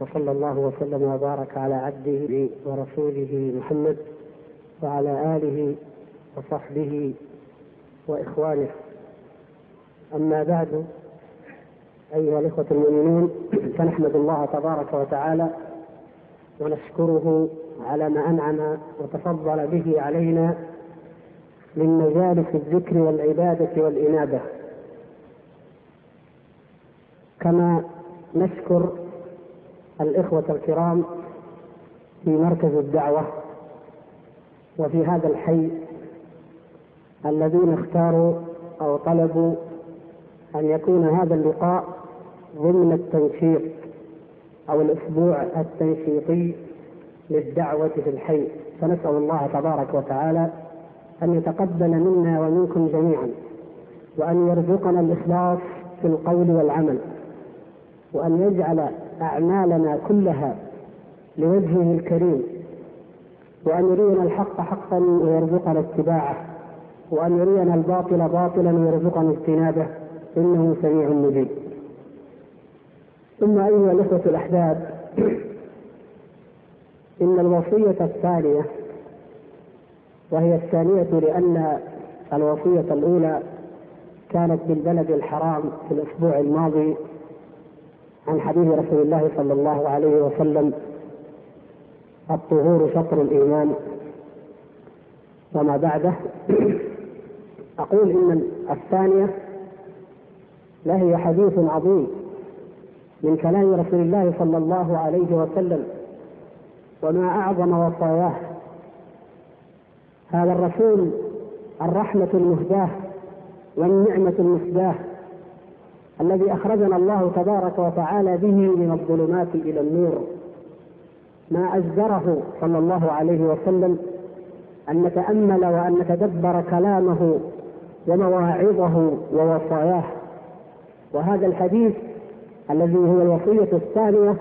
وصلى الله وسلم وبارك على عبده ورسوله محمد وعلى آله وصحبه وإخوانه. أما بعد أيها الإخوة المؤمنون فنحمد الله تبارك وتعالى ونشكره على ما أنعم وتفضل به علينا من مجالس الذكر والعبادة والإنابة. كما نشكر الإخوة الكرام في مركز الدعوة وفي هذا الحي الذين اختاروا أو طلبوا أن يكون هذا اللقاء ضمن التنشيط أو الأسبوع التنشيطي للدعوة في الحي. فنسأل الله تبارك وتعالى أن يتقبل منا ومنكم جميعا وأن يرزقنا الإخلاص في القول والعمل وأن يجعل أعمالنا كلها لوجهه الكريم وأن يرينا الحق حقا ويرزقنا اتباعه وأن يرينا الباطل باطلا ويرزقنا اجتنابه إنه سميع مجيب. ثم أيها الإخوة الأحباب إن الوصية الثانية وهي الثانية لأن الوصية الأولى كانت بالبلد الحرام في الأسبوع الماضي عن حديث رسول الله صلى الله عليه وسلم الطهور شطر الإيمان. وما بعده أقول إن الثانية لهي حديث عظيم من كلام رسول الله صلى الله عليه وسلم وما أعظم وصاياه. هذا الرسول الرحمة المهداة والنعمة المسداة. الذي أخرجنا الله تبارك وتعالى به من الظلمات إلى النور. ما أجدره صلى الله عليه وسلم أن نتأمل وأن نتدبر كلامه ومواعظه ووصاياه. وهذا الحديث الذي هو الوصية الثانية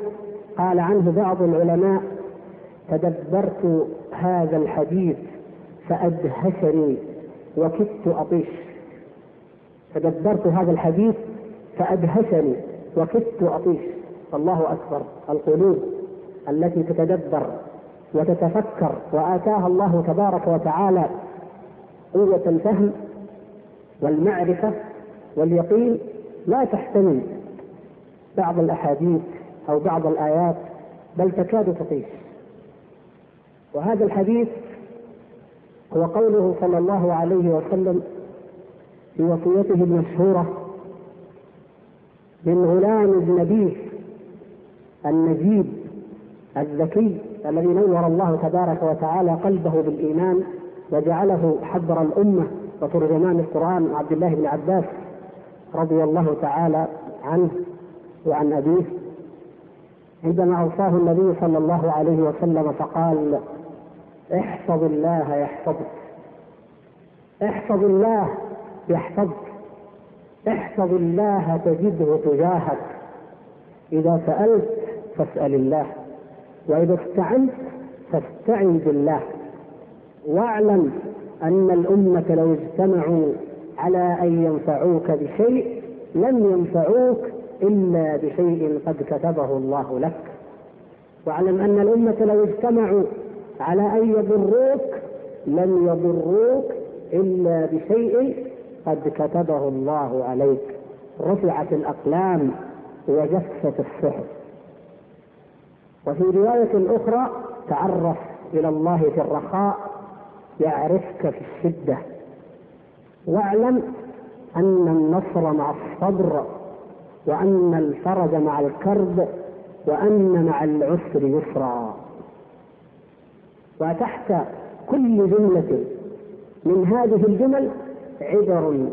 قال عنه بعض العلماء تدبرت هذا الحديث فأدهشني وكدت أطيش. تدبرت هذا الحديث فأدهشني وكدت أطيش. الله أكبر. القلوب التي تتدبر وتتفكر وآتاها الله تبارك وتعالى قوة الفهم والمعرفة واليقين لا تحتمل بعض الأحاديث أو بعض الآيات بل تكاد تطيش. وهذا الحديث هو قوله صلى الله عليه وسلم في وصيته المشهورة من غلام النبي النجيب الذكي الذي نور الله تبارك وتعالى قلبه بالإيمان وجعله حبر الأمة وترجمان القرآن عبد الله بن عباس رضي الله تعالى عنه وعن أبيه. عندما أوصاه النبي صلى الله عليه وسلم فقال احفظ الله يحفظك احفظ الله يحفظك. احفظ الله تجده تجاهك. إذا سألت فاسأل الله. وإذا استعنت فاستعن بالله. واعلم أن الأمة لو اجتمعوا على أن ينفعوك بشيء لم ينفعوك إلا بشيء قد كتبه الله لك. واعلم أن الأمة لو اجتمعوا على أن يضروك لم يضروك إلا بشيء قد كتبه الله عليك. رفعت الأقلام وجفت الصحف وفي رواية أخرى تعرف إلى الله في الرخاء يعرفك في الشدة. واعلم أن النصر مع الصبر وأن الفرج مع الكرب وأن مع العسر يسرا. وتحت كل جملة من هذه الجمل عبر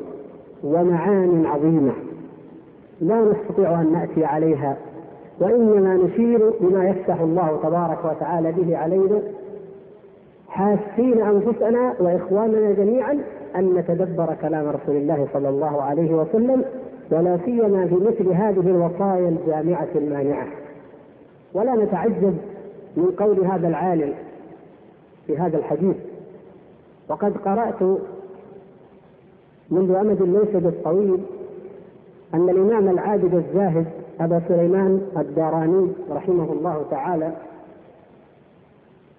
ومعان عظيمة. لا نستطيع أن نأتي عليها وإنما نشير بما يفتح الله تبارك وتعالى به علينا. حاسين أنفسنا وإخواننا جميعا أن نتدبر كلام رسول الله صلى الله عليه وسلم ولا سيما في مثل هذه الوصايا الجامعة المانعة. ولا نتعجب من قول هذا العالم في هذا الحديث. وقد قرأت منذ أمد ليس بالطويل أن الإمام العابد الزاهد أبا سليمان الداراني رحمه الله تعالى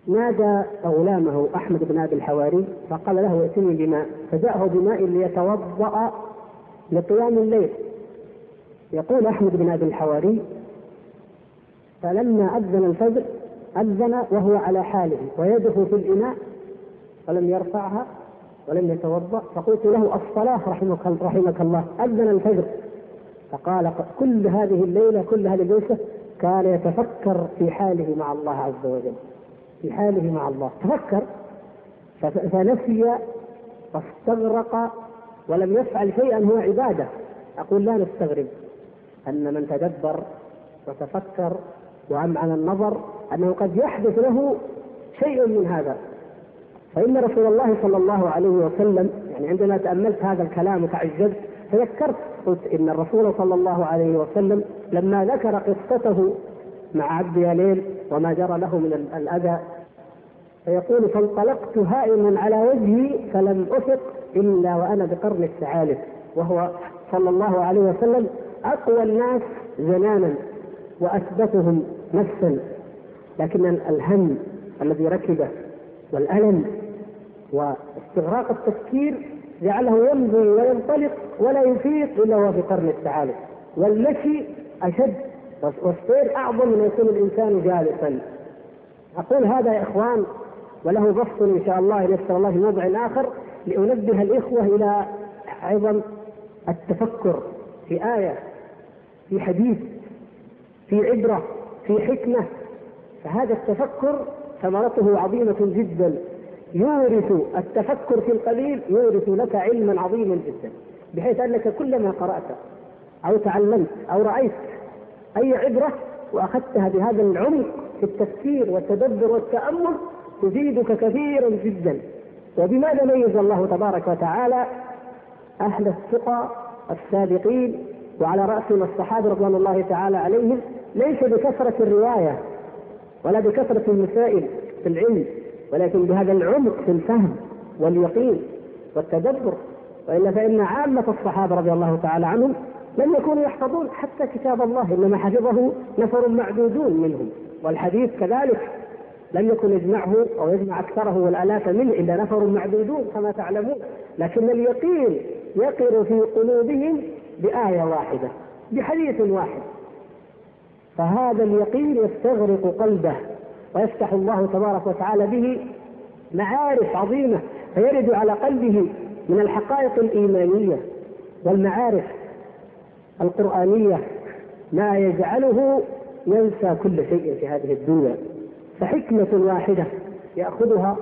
نادى غلامه أحمد بن أبي الحواري فقال له ائتني بماء فجاءه بماء ليتوضأ لقيام الليل. يقول أحمد بن أبي الحواري فلما أذن الفجر أذن وهو على حاله ويده في الإناء ولم يرفعها ولم يتوضأ فقلت له الصلاة رحمك, رحمك الله أذن الفجر. فقال كل هذه الليلة كل هذه الليلة كان يتفكر في حاله مع الله عز وجل. في حاله مع الله. تفكر فنسي واستغرق ولم يفعل شيئا هو عبادة. أقول لا نستغرب. أن من تدبر وتفكر وأمعن النظر أنه قد يحدث له شيء من هذا. فإن رسول الله صلى الله عليه وسلم يعني عندما تأملت هذا الكلام وتعجبت تذكرت قلت إن الرسول صلى الله عليه وسلم لما ذكر قصته مع عبد ياليل وما جرى له من الأذى فيقول فانطلقت هائما على وجهي فلم أفق إلا وأنا بقرن الثعالب. وهو صلى الله عليه وسلم أقوى الناس زنانا وأثبتهم نفسا لكن الهم الذي ركبه والألم واستغراق التفكير جعله يمضي وينطلق ولا يفيق إلا وهو في قرن الثعالب والمشي أشد والسير أعظم من يكون الإنسان جالسا. أقول هذا يا إخوان وله بسط إن شاء الله يسر الله في موضع آخر لأنبه الإخوة إلى عظم التفكر في آية في حديث في عبرة في حكمة. فهذا التفكر ثمرته عظيمة جدا. يورث التفكر في القليل يورث لك علما عظيما جدا بحيث أنك كلما قرأت أو تعلمت أو رأيت أي عبرة وأخذتها بهذا العمق في التفكير والتدبر والتأمل تفيدك كثيرا جدا. وبماذا ميز الله تبارك وتعالى أهل الثقى السابقين وعلى رأسهم الصحابة رضوان الله تعالى عليهم ليس بكثرة الرواية ولا بكثرة المسائل في العلم. ولكن بهذا العمق في الفهم واليقين والتدبر والا فإن عامة الصحابة رضي الله تعالى عنهم لم يكونوا يحفظون حتى كتاب الله إنما حفظه نفر معدودون منهم. والحديث كذلك لم يكن يجمعه أو يجمع أكثره والآلاف منه إلا نفر معدودون كما تعلمون لكن اليقين يقر في قلوبهم بآية واحدة بحديث واحد. فهذا اليقين يستغرق قلبه. ويفتح الله تبارك وتعالى به معارف عظيمة فيرد على قلبه من الحقائق الإيمانية والمعارف القرآنية ما يجعله ينسى كل شيء في هذه الدنيا. فحكمة واحدة يأخذها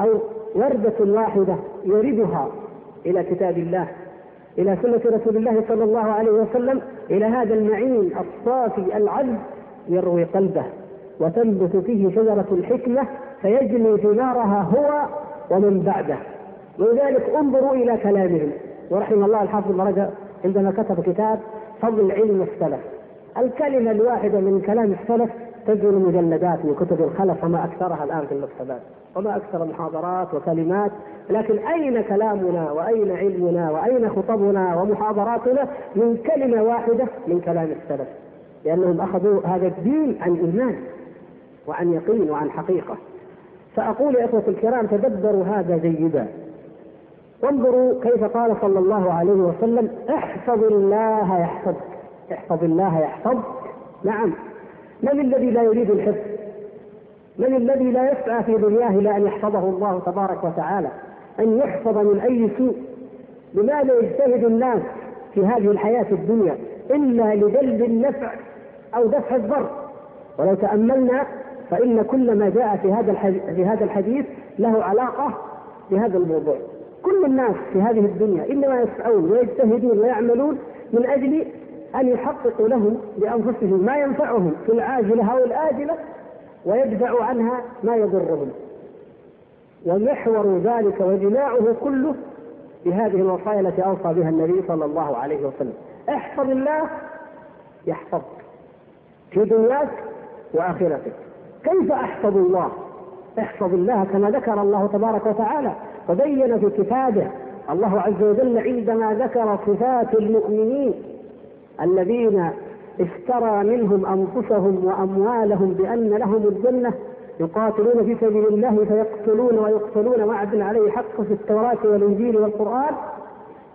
أو وردة واحدة يردها إلى كتاب الله إلى سنة رسول الله صلى الله عليه وسلم إلى هذا المعين الصافي العذب يروي قلبه. وتنبت فيه شجرة الحكمة فيجني ثمارها هو ومن بعده. ولذلك انظروا إلى كلامهم. ورحم الله الحافظ بن رجب عندما كتب كتاب فضل علم السلف. الكلمة الواحدة من كلام السلف تجري مجلدات من كتب الخلف وما أكثرها الآن في المكتبات وما أكثر محاضرات وكلمات. لكن أين كلامنا وأين علمنا وأين خطبنا ومحاضراتنا من كلمة واحدة من كلام السلف؟ لأنهم أخذوا هذا الدين عن إيمان وعن يقين وعن حقيقة. فأقول يا إخوة الكرام تدبروا هذا جيدا. وانظروا كيف قال صلى الله عليه وسلم احفظ الله يحفظك. احفظ الله يحفظك. نعم. من الذي لا يريد الحفظ؟ من الذي لا يسعى في دنياه إلى أن يحفظه الله تبارك وتعالى؟ أن يحفظ من أي سوء؟ لماذا يجتهد الناس في هذه الحياة الدنيا إلا لجلب النفع أو دفع الضر. ولو تأملنا فإن كل ما جاء في هذا في هذا الحديث له علاقة بهذا الموضوع. كل الناس في هذه الدنيا إنما يسعون ويجتهدون ويعملون من أجل أن يحققوا لهم لأنفسهم ما ينفعهم في العاجلة أو الآجلة ويدفعوا عنها ما يضرهم. ومحور ذلك وجماعه كله بهذه الوصايا التي أوصى بها النبي صلى الله عليه وسلم. احفظ الله يحفظك في دنياك وآخرتك. كيف أحفظ الله؟ احفظ الله كما ذكر الله تبارك وتعالى وبين في كتابه الله عز وجل عندما ذكر صفات المؤمنين الذين اشترى منهم أنفسهم وأموالهم بأن لهم الجنة يقاتلون في سبيل الله فيقتلون ويقتلون وعدا عليه حق في التوراة والإنجيل والقرآن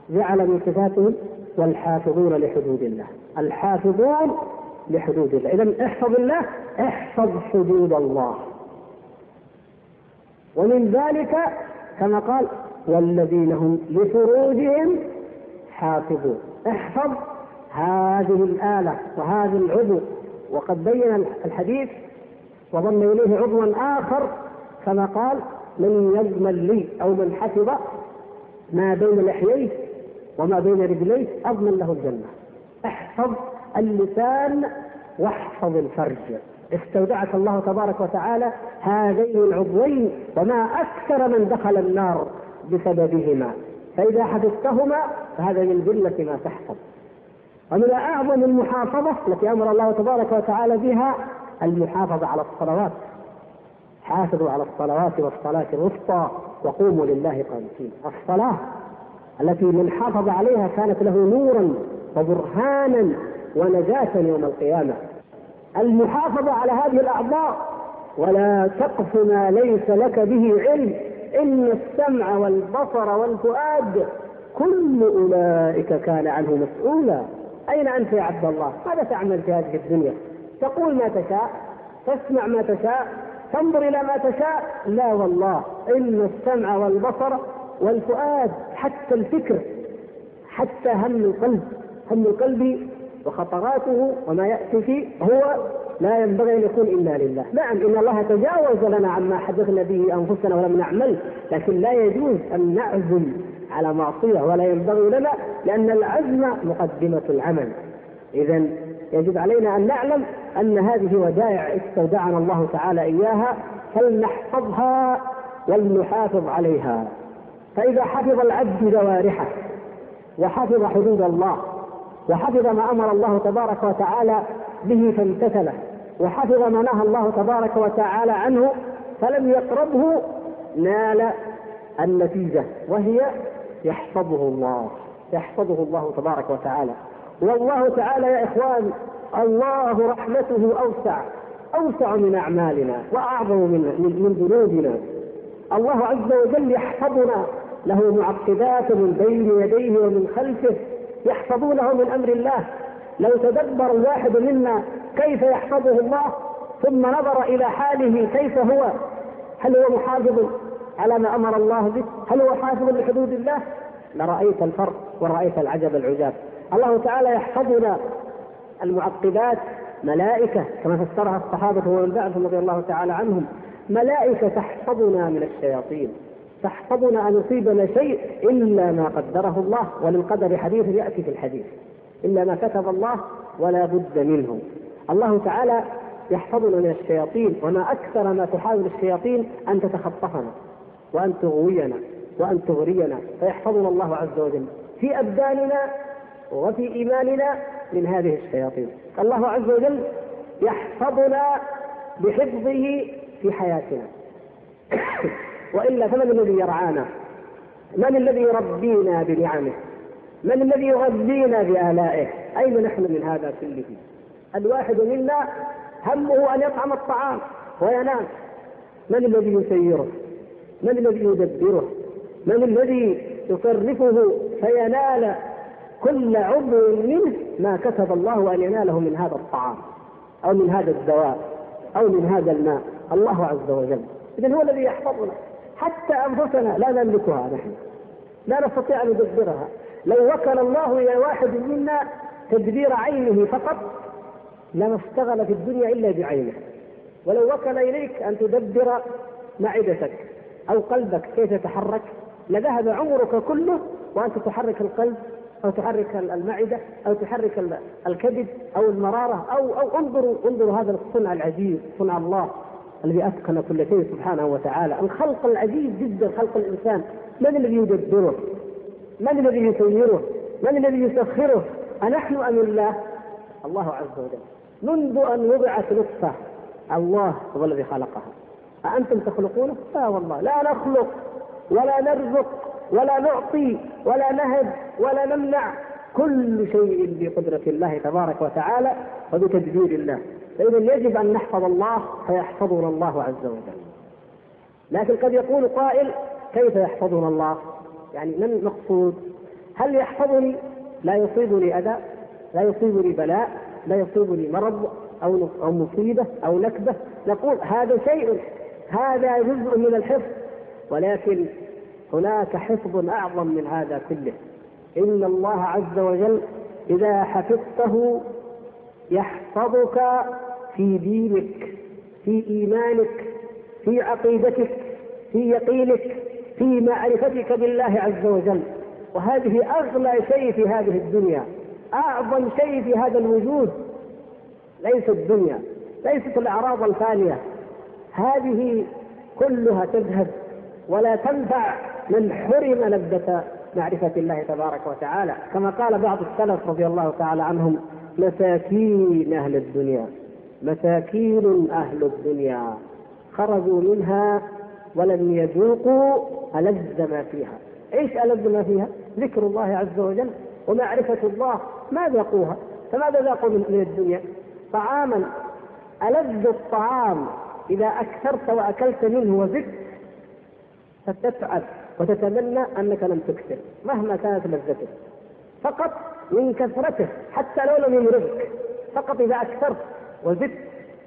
جعل من صفاتهم والحافظون لحدود الله الحافظون لحدود الله. إذا احفظ الله احفظ حدود الله. ومن ذلك كما قال والذين هم لفروجهم حافظون. احفظ هذه الآلة وهذا العضو. وقد بين الحديث وضم إليه عضوا آخر كما قال من يضمن لي أو من حفظ ما بين لحييه وما بين رجليه أضمن له الجنة. احفظ اللسان واحفظ الفرج. استودعك الله تبارك وتعالى هذين العضوين وما أكثر من دخل النار بسببهما. فإذا حفظتهما فهذا من جملة ما تحفظ. ومن أعظم المحافظة التي أمر الله تبارك وتعالى بها المحافظة على الصلوات. حافظوا على الصلوات والصلاة الوسطى وقوموا لله قانتين. الصلاة التي من حافظ عليها كانت له نورا وبرهانا ونجاة يوم القيامة. المحافظة على هذه الأعضاء ولا تقف ما ليس لك به علم إن السمع والبصر والفؤاد كل أولئك كان عنه مسؤولا. أين أنت يا عبد الله؟ ماذا تعمل في هذه الدنيا؟ تقول ما تشاء تسمع ما تشاء تنظر إلى ما تشاء. لا والله إن السمع والبصر والفؤاد حتى الفكر حتى هم القلب. هم القلب وخطراته وما يأتي فيه هو لا ينبغي أن يكون إلا لله، نعم إن الله تجاوز لنا عما حدثنا به أنفسنا ولم نعمل، لكن لا يجوز أن نعزم على معصية ولا ينبغي لنا لأن العزم مقدمة العمل. إذا يجب علينا أن نعلم أن هذه ودائع استودعنا الله تعالى إياها فلنحفظها ولنحافظ عليها. فإذا حفظ العبد جوارحه وحفظ حدود الله وحفظ ما أمر الله تبارك وتعالى به فامتثله وحفظ ما نهى الله تبارك وتعالى عنه فلم يقربه نال النتيجة وهي يحفظه الله يحفظه الله تبارك وتعالى. والله تعالى يا إخوان الله رحمته أوسع أوسع من أعمالنا وأعظم من من ذنوبنا. الله عز وجل يحفظنا له معقبات من بين يديه ومن خلفه يحفظونه من أمر الله لو تدبر الواحد منا كيف يحفظه الله ثم نظر إلى حاله كيف هو هل هو محافظ على ما أمر الله به؟ هل هو حافظ لحدود الله؟ لرأيت الفرق ورأيت العجب العجاب. الله تعالى يحفظنا المعقبات ملائكة كما فسرها الصحابة ومن بعدهم رضي الله تعالى عنهم ملائكة تحفظنا من الشياطين تحفظنا أن يصيبنا شيء إلا ما قدره الله وللقدر حديث يأتي في الحديث. إلا ما كتب الله ولا بد منه. الله تعالى يحفظنا من الشياطين وما أكثر ما تحاول الشياطين أن تتخطفنا وأن تغوينا وأن تغرينا. فيحفظنا الله عز وجل في أبداننا وفي إيماننا من هذه الشياطين. الله عز وجل يحفظنا بحفظه في حياتنا. وإلا فمن الذي يرعانا؟ من الذي يربينا بنعمه؟ من الذي يغذينا بآلائه؟ أين نحن من هذا كله؟ الواحد منا همه أن يطعم الطعام وينام. من الذي يسيره؟ من الذي يدبره؟ من الذي يصرفه فينال كل عضو منه ما كتب الله أن يناله من هذا الطعام أو من هذا الدواء أو من هذا الماء. الله عز وجل. إذا هو الذي يحفظنا. حتى أنفسنا لا نملكها نحن. لا نستطيع أن ندبرها. لو وكل الله إلى واحد منا تدبير عينه فقط لما اشتغل في الدنيا إلا بعينه. ولو وكل إليك أن تدبر معدتك أو قلبك كيف يتحرك لذهب عمرك كله وأنت تحرك القلب أو تحرك المعدة أو تحرك الكبد أو المرارة أو أو انظروا انظروا هذا الصنع العجيب صنع الله. الذي أتقن كل شيء سبحانه وتعالى الخلق العجيب جدا خلق الإنسان من الذي يدبره من الذي يسيره؟ من الذي يسخره؟ أنحن أم الله؟ الله عز وجل منذ أن وضعت نطفة الله هو الذي خلقها أأنتم تخلقونه؟ لا والله لا نخلق ولا نرزق ولا نعطي ولا نهب ولا نمنع كل شيء بقدرة الله تبارك وتعالى وبتدبير الله فإذا يجب أن نحفظ الله فيحفظنا الله عز وجل. لكن قد يقول قائل كيف يحفظنا الله؟ يعني ما المقصود؟ هل يحفظني؟ لا يصيبني أذى لا يصيبني بلاء لا يصيبني مرض أو أو مصيبة أو نكبة. نقول هذا شيء هذا جزء من الحفظ. ولكن هناك حفظ أعظم من هذا كله. إن الله عز وجل إذا حفظته يحفظك في دينك في إيمانك في عقيدتك في يقينك في معرفتك بالله عز وجل. وهذه أغلى شيء في هذه الدنيا أعظم شيء في هذا الوجود. ليس الدنيا ليست الأعراض الفانية. هذه كلها تذهب ولا تنفع من حرم لذة معرفة الله تبارك وتعالى. كما قال بعض السلف رضي الله تعالى عنهم مساكين أهل الدنيا مساكين أهل الدنيا. خرجوا منها ولم يذوقوا ألذ ما فيها. إيش ألذ ما فيها؟ ذكر الله عز وجل ومعرفة الله. ما ذاقوها؟ فماذا ذاقوا من الدنيا؟ طعاما. ألذ الطعام إذا أكثرت وأكلت منه وزدت فتتعب وتتمنى أنك لم تكثر مهما كانت لذته فقط من كثرته حتى لو لم يمرضك. فقط إذا أكثرت وزدت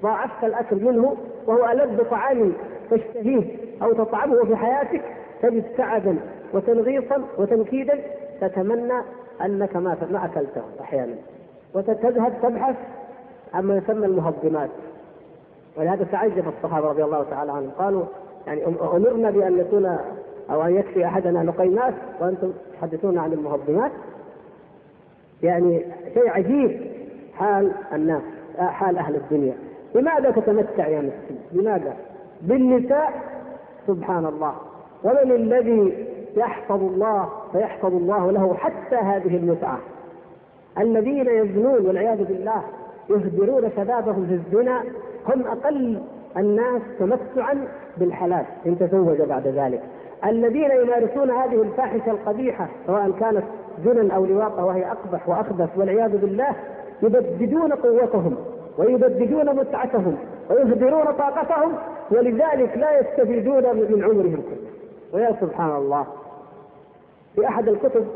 ضاعفت الأكل منه وهو ألذ طعام تشتهيه أو تطعمه في حياتك تجد تعبا وتنغيصا وتنكيدا تتمنى أنك ما ما أكلته أحيانا. وتذهب تبحث عما يسمى المهضمات. ولهذا تعجب الصحابة رضي الله تعالى عنهم. قالوا يعني أمرنا بأن نكون أو أن يكفي أحدنا لقيمات وأنتم تحدثون عن المهضمات. يعني شيء عجيب حال الناس حال أهل الدنيا. لماذا تتمتع يا مسكين؟ لماذا؟ بالنساء سبحان الله. ومن الذي يحفظ الله فيحفظ الله له حتى هذه المتعة. الذين يزنون والعياذ بالله يهدرون شبابهم في الزنا هم أقل الناس تمتعا بالحلال. إن تزوج بعد ذلك. الذين يمارسون هذه الفاحشة القبيحة سواء كانت زنا أو لواطه وهي أقبح واخبث والعياذ بالله يبددون قوتهم ويبددون متعتهم ويهدرون طاقتهم ولذلك لا يستفيدون من عمرهم كله. ويا سبحان الله. في أحد الكتب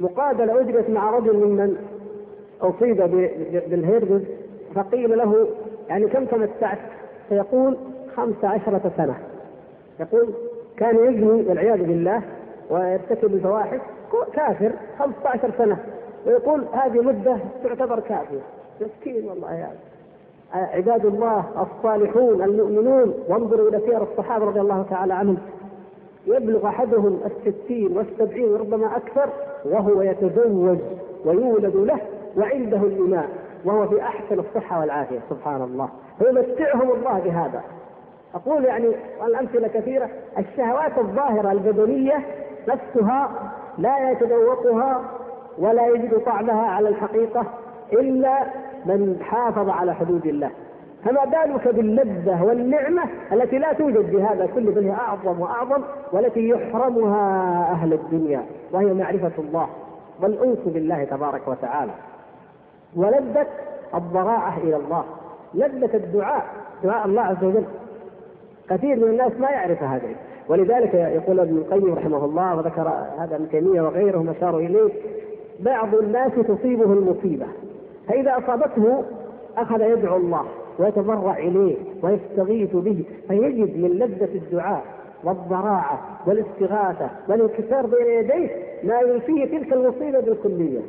مقابلة اجرت مع رجل ممن أصيب بالهيرجز فقيل له يعني كم تمتعت؟ فيقول خمس عشرة سنة. يقول كان يزني والعياذ بالله ويرتكب الفواحش كافر 15 سنة ويقول هذه مدة تعتبر كافية مسكين والله يعني عباد الله الصالحون المؤمنون وانظروا إلى سير الصحابة رضي الله تعالى عنهم. يبلغ أحدهم الستين والسبعين وربما أكثر وهو يتزوج ويولد له وعنده الإماء وهو في أحسن الصحة والعافية. سبحان الله. فيمتعهم الله بهذا. أقول يعني الأمثلة كثيرة الشهوات الظاهرة البدنية نفسها لا يتذوقها ولا يجد طعمها على الحقيقة إلا من حافظ على حدود الله. فما بالك باللذة والنعمة التي لا توجد بهذا كله بل هي أعظم وأعظم والتي يحرمها أهل الدنيا وهي معرفة الله والأنس بالله تبارك وتعالى. ولذة الضراعة إلى الله لذة الدعاء دعاء الله عز وجل. كثير من الناس ما يعرف هذا. ولذلك يقول ابن القيم رحمه الله وذكر هذا ابن تيمية وغيرهم أشاروا إليه بعض الناس تصيبه المصيبة فإذا أصابته أخذ يدعو الله ويتضرع إليه ويستغيث به فيجد من لذة الدعاء والضراعة والاستغاثة والانكسار بين يديه ما ينفيه تلك المصيبة بالكلية.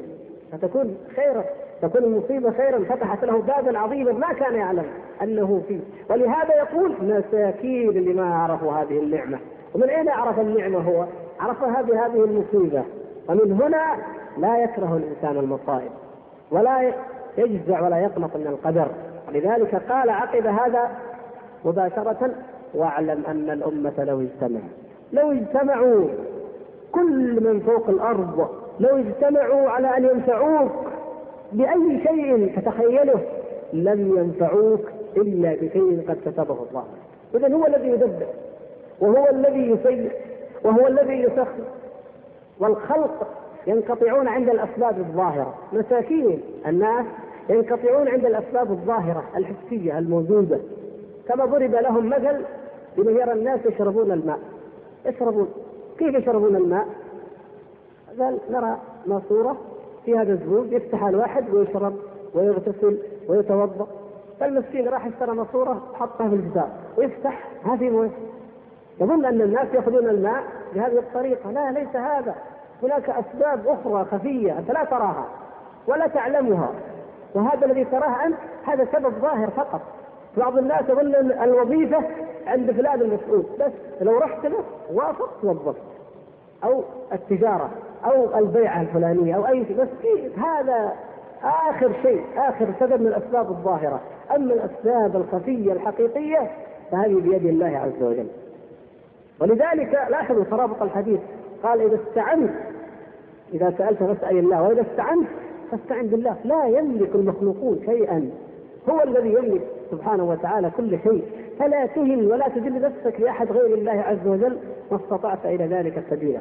فتكون خيرا تكون المصيبة خيرا فتحت له بابا عظيما ما كان يعلم أنه فيه. ولهذا يقول مساكين لما عرفوا هذه النعمة. ومن أين عرف النعمة هو؟ عرفها بهذه المصيبة. ومن هنا لا يكره الإنسان المصائب. ولا يجزع ولا يقنط من القدر. لذلك قال عقب هذا مباشرة واعلم أن الأمة لو اجتمعوا. لو اجتمعوا كل من فوق الأرض لو اجتمعوا على أن ينفعوك بأي شيء تتخيله لم ينفعوك إلا بشيء قد كتبه الله. إذا هو الذي يدبر. وهو الذي يسير وهو الذي يسخر. والخلق ينقطعون عند الأسباب الظاهرة. مساكين الناس ينقطعون عند الأسباب الظاهرة الحسية الموجودة. كما ضرب لهم مثل بمن يرى الناس يشربون الماء. يشربون. كيف يشربون الماء؟ قال نرى ماسورة فيها الزبون يفتح الواحد ويشرب ويغتسل ويتوضأ. فالمسكين راح اشترى ماسوره حطها في الجدار. ويفتح في موية. يظن أن الناس يأخذون الماء بهذه الطريقة. لا ليس هذا. هناك أسباب أخرى خفية أنت لا تراها ولا تعلمها وهذا الذي تراه أنت هذا سبب ظاهر فقط. بعض الناس يظن الوظيفة عند فلان المسؤول. بس لو رحت له وافقت وظفت أو التجارة أو البيعة الفلانية أو أي شيء. بس هذا آخر شيء آخر سبب من الأسباب الظاهرة. أما الأسباب الخفية الحقيقية فهذه بيد الله عز وجل. ولذلك لاحظوا ترابط الحديث. قال إذا استعنت إذا سألت فاسأل الله وإذا استعنت فاستعن بالله. لا يملك المخلوقون شيئا. هو الذي يملك سبحانه وتعالى كل شيء. فلا تهن ولا تذل نفسك لأحد غير الله عز وجل ما استطعت إلى ذلك سبيلا.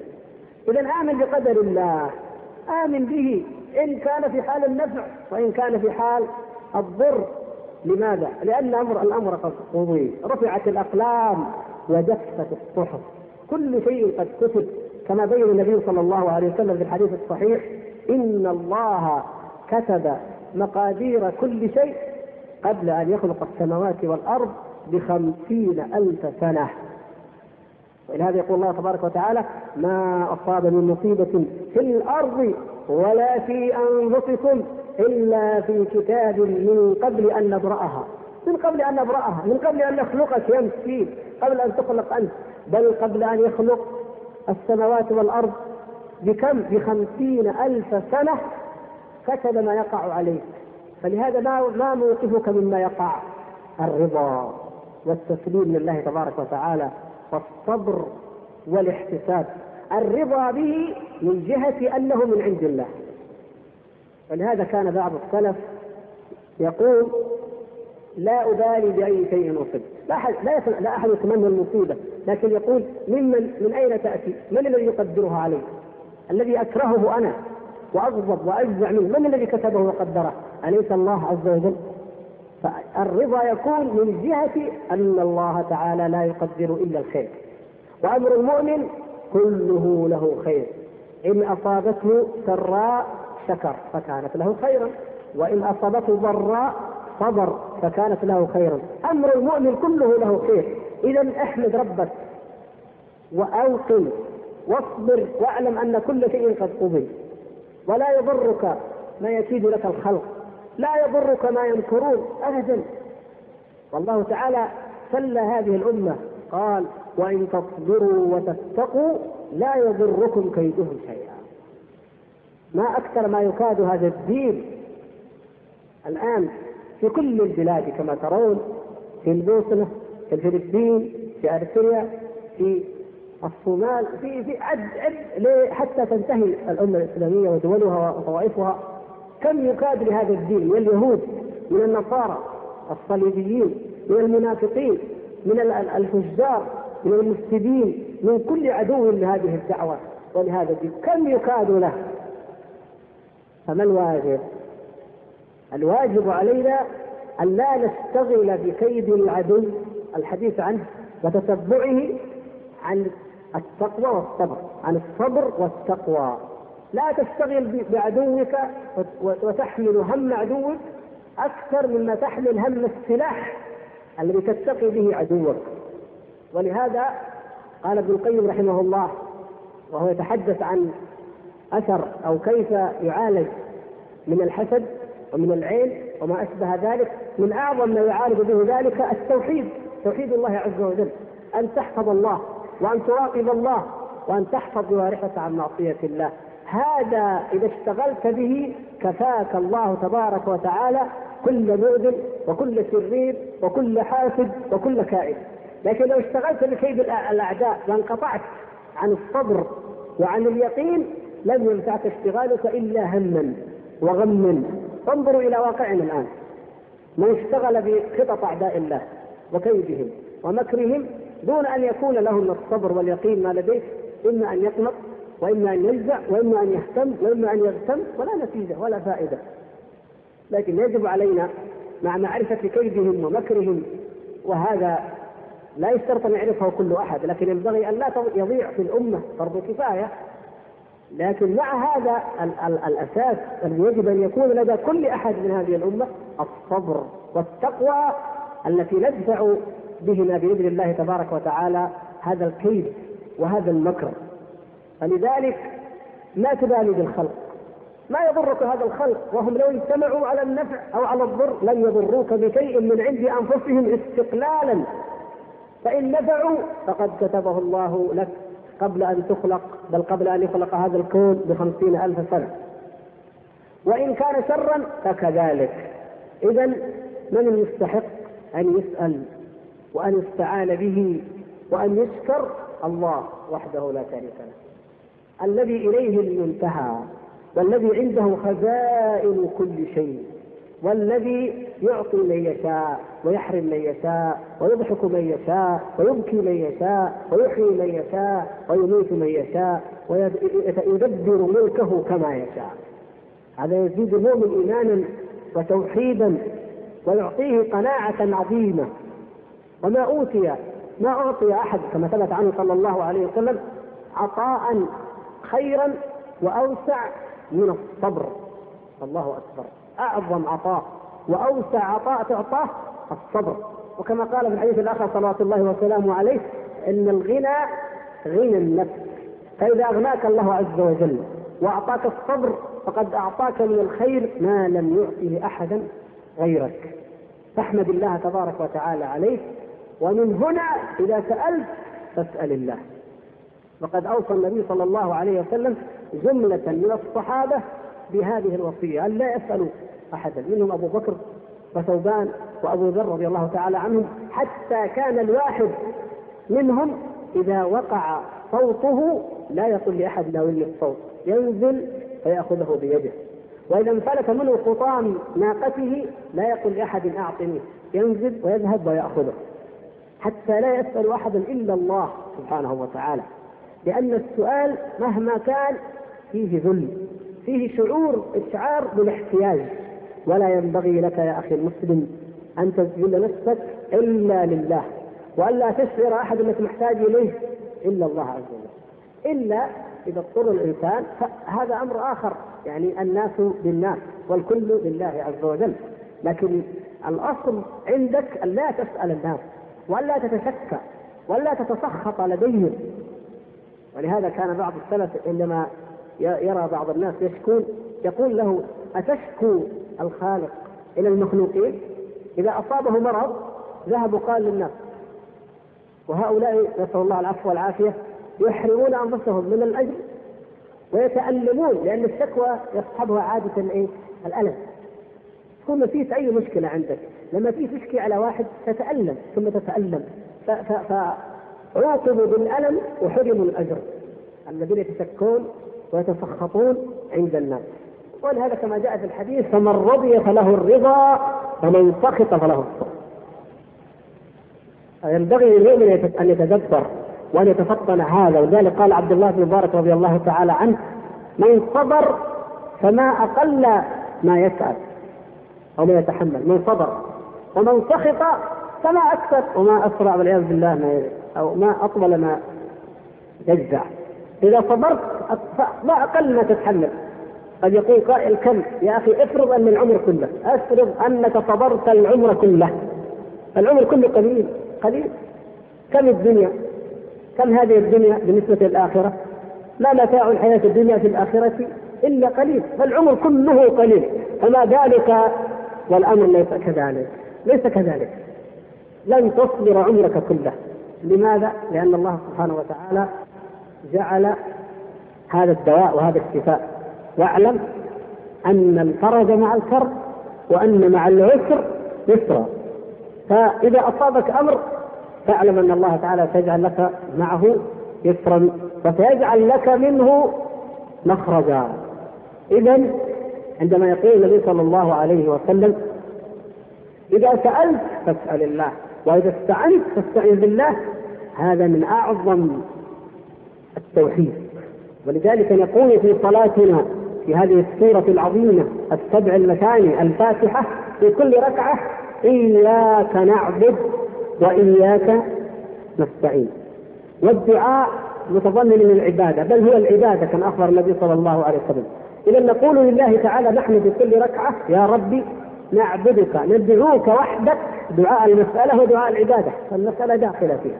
اذا آمن بقدر الله. آمن به. إن كان في حال النفع وإن كان في حال الضر. لماذا؟ لأن أمر الأمر قد قضي. رفعت الأقلام. وجفت الصحف. كل شيء قد كتب كما بين النبي صلى الله عليه وسلم في الحديث الصحيح إن الله كتب مقادير كل شيء قبل أن يخلق السماوات والأرض بخمسين ألف سنة. ولهذا يقول الله تبارك وتعالى ما أصاب من مصيبة في الأرض ولا في أنفسكم إلا في كتاب من قبل أن نبرأها. من قبل أن نبرأها من قبل أن نخلقك يا مسكين قبل أن تخلق أنت بل قبل أن يخلق السماوات والأرض بكم؟ بخمسين ألف سنة كتب ما يقع عليك. فلهذا ما ما موقفك مما يقع؟ الرضا والتسليم لله تبارك وتعالى والصبر والاحتساب. الرضا به من جهة أنه من عند الله. ولهذا كان بعض السلف يقول لا أبالي بأي شيء أصب لا أحد لا, لا أحد يتمنى المصيبة لكن يقول ممن من أين تأتي؟ من الذي يقدرها علي؟ الذي أكرهه أنا وأغضب وأجزع منه من الذي كتبه وقدره؟ أليس الله عز وجل؟ فالرضا يكون من جهة أن الله تعالى لا يقدر إلا الخير وأمر المؤمن كله له خير إن أصابته سراء شكر فكانت له خيرا وإن أصابته ضراء صبر فكانت له خيرا. أمر المؤمن كله له خير. إذا احمد ربك وأوقن واصبر واعلم أن كل شيء قد قضي. ولا يضرك ما يكيد لك الخلق. لا يضرك ما يمكرون ابدا. والله تعالى سلى هذه الأمة. قال وإن تصبروا وتتقوا لا يضركم كيدهم شيئا. ما أكثر ما يكاد هذا الدين. الآن في كل البلاد كما ترون في البوسنة في الفلبين في ارسيا في الصومال في في عد عد حتى تنتهي الأمة الإسلامية ودولها وطوائفها كم يكاد لهذا الدين من اليهود من النصارى الصليبيين من المنافقين من الفجار من المفسدين من كل عدو لهذه الدعوة ولهذا الدين. كم يكاد له؟ فما الواجب؟ الواجب علينا أن لا نشتغل بكيد العدو الحديث عنه وتتبعه عن التقوى والصبر عن الصبر والتقوى. لا تشتغل بعدوك وتحمل هم عدوك أكثر مما تحمل هم السلاح الذي تتقي به عدوك. ولهذا قال ابن القيم رحمه الله وهو يتحدث عن أثر أو كيف يعالج من الحسد ومن العين وما أشبه ذلك. من أعظم ما يعالج به ذلك التوحيد توحيد الله عز وجل. أن تحفظ الله وأن تراقب الله وأن تحفظ جوارحك عن معصية الله. هذا إذا اشتغلت به كفاك الله تبارك وتعالى كل مؤذن وكل شرير وكل حاسد وكل كائد لكن لو اشتغلت بكيد الأعداء وانقطعت عن الصبر وعن اليقين لم ينفعك اشتغالك إلا هما وغما. انظروا إلى واقعنا الآن. من اشتغل بخطط أعداء الله وكيدهم ومكرهم دون أن يكون له من الصبر واليقين ما لديه إما أن يقنط وإما أن ينزع وإما أن يهتم وإما أن يغتم ولا نتيجة ولا فائدة. لكن يجب علينا مع معرفة كيدهم ومكرهم وهذا لا يشترط أن يعرفه كل أحد لكن ينبغي أن لا يضيع في الأمة فرض كفاية لكن مع هذا ال ال الأساس الذي يجب أن يكون لدى كل أحد من هذه الأمة الصبر والتقوى التي ندفع بهما بإذن الله تبارك وتعالى هذا الكيد وهذا المكر. فلذلك لا تبالي بالخلق. ما يضرك هذا الخلق وهم لو اجتمعوا على النفع أو على الضر لن يضروك بشيء من عند أنفسهم استقلالا. فإن نفعوا فقد كتبه الله لك. قبل أن تخلق بل قبل أن يخلق هذا الكون بخمسين ألف سنة. وإن كان شرا فكذلك. اذا من المستحق أن يسأل وأن يستعان به وأن يشكر؟ الله وحده لا شريك له. الذي إليه المنتهى والذي عنده خزائن كل شيء. والذي يعطي من يشاء ويحرم من يشاء ويضحك من يشاء ويبكي من يشاء ويحيي من يشاء ويميت من يشاء ويدبر ملكه كما يشاء. هذا يزيد المؤمن إيمانا وتوحيدا ويعطيه قناعة عظيمة. وما أوتي ما أعطي أحد كما ثبت عنه صلى الله عليه وسلم عطاء خيرا وأوسع من الصبر. الله أكبر. أعظم عطاء وأوسع عطاء تعطاه الصبر. وكما قال في الحديث الآخر صلوات الله وسلامه عليه إن الغنى غنى النفس. فإذا أغناك الله عز وجل وأعطاك الصبر فقد أعطاك من الخير ما لم يعطه أحدا غيرك. فاحمد الله تبارك وتعالى عليه ومن هنا إذا سألت فاسأل الله. وقد أوصى النبي صلى الله عليه وسلم جملة من الصحابة بهذه الوصية أن لا يسالوا أحدا منهم أبو بكر وثوبان وأبو ذر رضي الله تعالى عنهم حتى كان الواحد منهم إذا وقع صوته لا يقول لأحد ناولني الصوت ينزل فيأخذه بيده. وإذا انفلت منه خطام ناقته لا يقول لأحد أعطني ينزل ويذهب ويأخذه. حتى لا يسأل احدا إلا الله سبحانه وتعالى لأن السؤال مهما كان فيه ذل فيه شعور إشعار بالاحتياج. ولا ينبغي لك يا أخي المسلم أن تذل نفسك إلا لله والا تشعر أحد أنك محتاج إليه إلا الله عز وجل. إلا إذا اضطر الإنسان فهذا أمر آخر يعني الناس بالناس والكل لله عز وجل. لكن الأصل عندك أن لا تسأل الناس ولا تتشكى ولا تتسخط لديهم. ولهذا كان بعض السلف عندما يرى بعض الناس يشكون يقول له أتشكو الخالق إلى المخلوقين. إذا أصابه مرض ذهب وقال للناس وهؤلاء نسأل الله العفو والعافية يحرمون أنفسهم من الأجر ويتألمون لأن الشكوى يصحبها عادة إيه؟ الألم. تكون نسيت أي مشكلة عندك؟ لما تيجي تشكي على واحد تتألم ثم تتألم. فعوقبوا بالألم وحرموا الأجر. الذين يتشكون ويتسخطون عند الناس. ولهذا كما جاء في الحديث فمن رضي فله الرضا ومن سخط فله السخط. ينبغي للمؤمن أن يتدبر وأن يتفطن هذا. ولذلك قال عبد الله بن مبارك رضي الله تعالى عنه من صبر فما أقل ما يسأل أو ما يتحمل. من صبر. ومن سخط فما أكثر. وما أسرع والعياذ بالله ما أو ما أطول ما يجزع. إذا صبرت ما أقل ما تتحمل. قد يقول قائل كم؟ يا أخي افرض أن العمر كله افرض أنك صبرت العمر كله. العمر كله قليل قليل. كم الدنيا؟ كم هذه الدنيا بالنسبة للآخرة؟ ما متاع الحياة الدنيا في الآخرة إلا قليل فالعمر كله قليل. فما ذلك والأمر ليس كذلك ليس كذلك. لن تصبر عمرك كله. لماذا؟ لأن الله سبحانه وتعالى جعل هذا الدواء وهذا الشفاء واعلم أن الفرج مع الكرب وأن مع العسر يسرا. فإذا أصابك أمر فاعلم أن الله تعالى سيجعل لك معه يسرا وسيجعل لك منه مخرجا. إذا عندما يقول النبي صلى الله عليه وسلم إذا سألت فاسأل الله وإذا استعنت فاستعن بالله. هذا من أعظم التوحيد. ولذلك نقول في صلاتنا في هذه السورة العظيمة السبع المثاني الفاتحة في كل ركعة إياك نعبد وإياك نستعين. والدعاء متضمن من العبادة بل هو العبادة كما أخبر النبي صلى الله عليه وسلم. إذا نقول لله تعالى نحن في كل ركعة يا ربي نعبدك ندعوك وحدك. دعاء المسألة ودعاء العبادة فالمسألة داخلة فيها.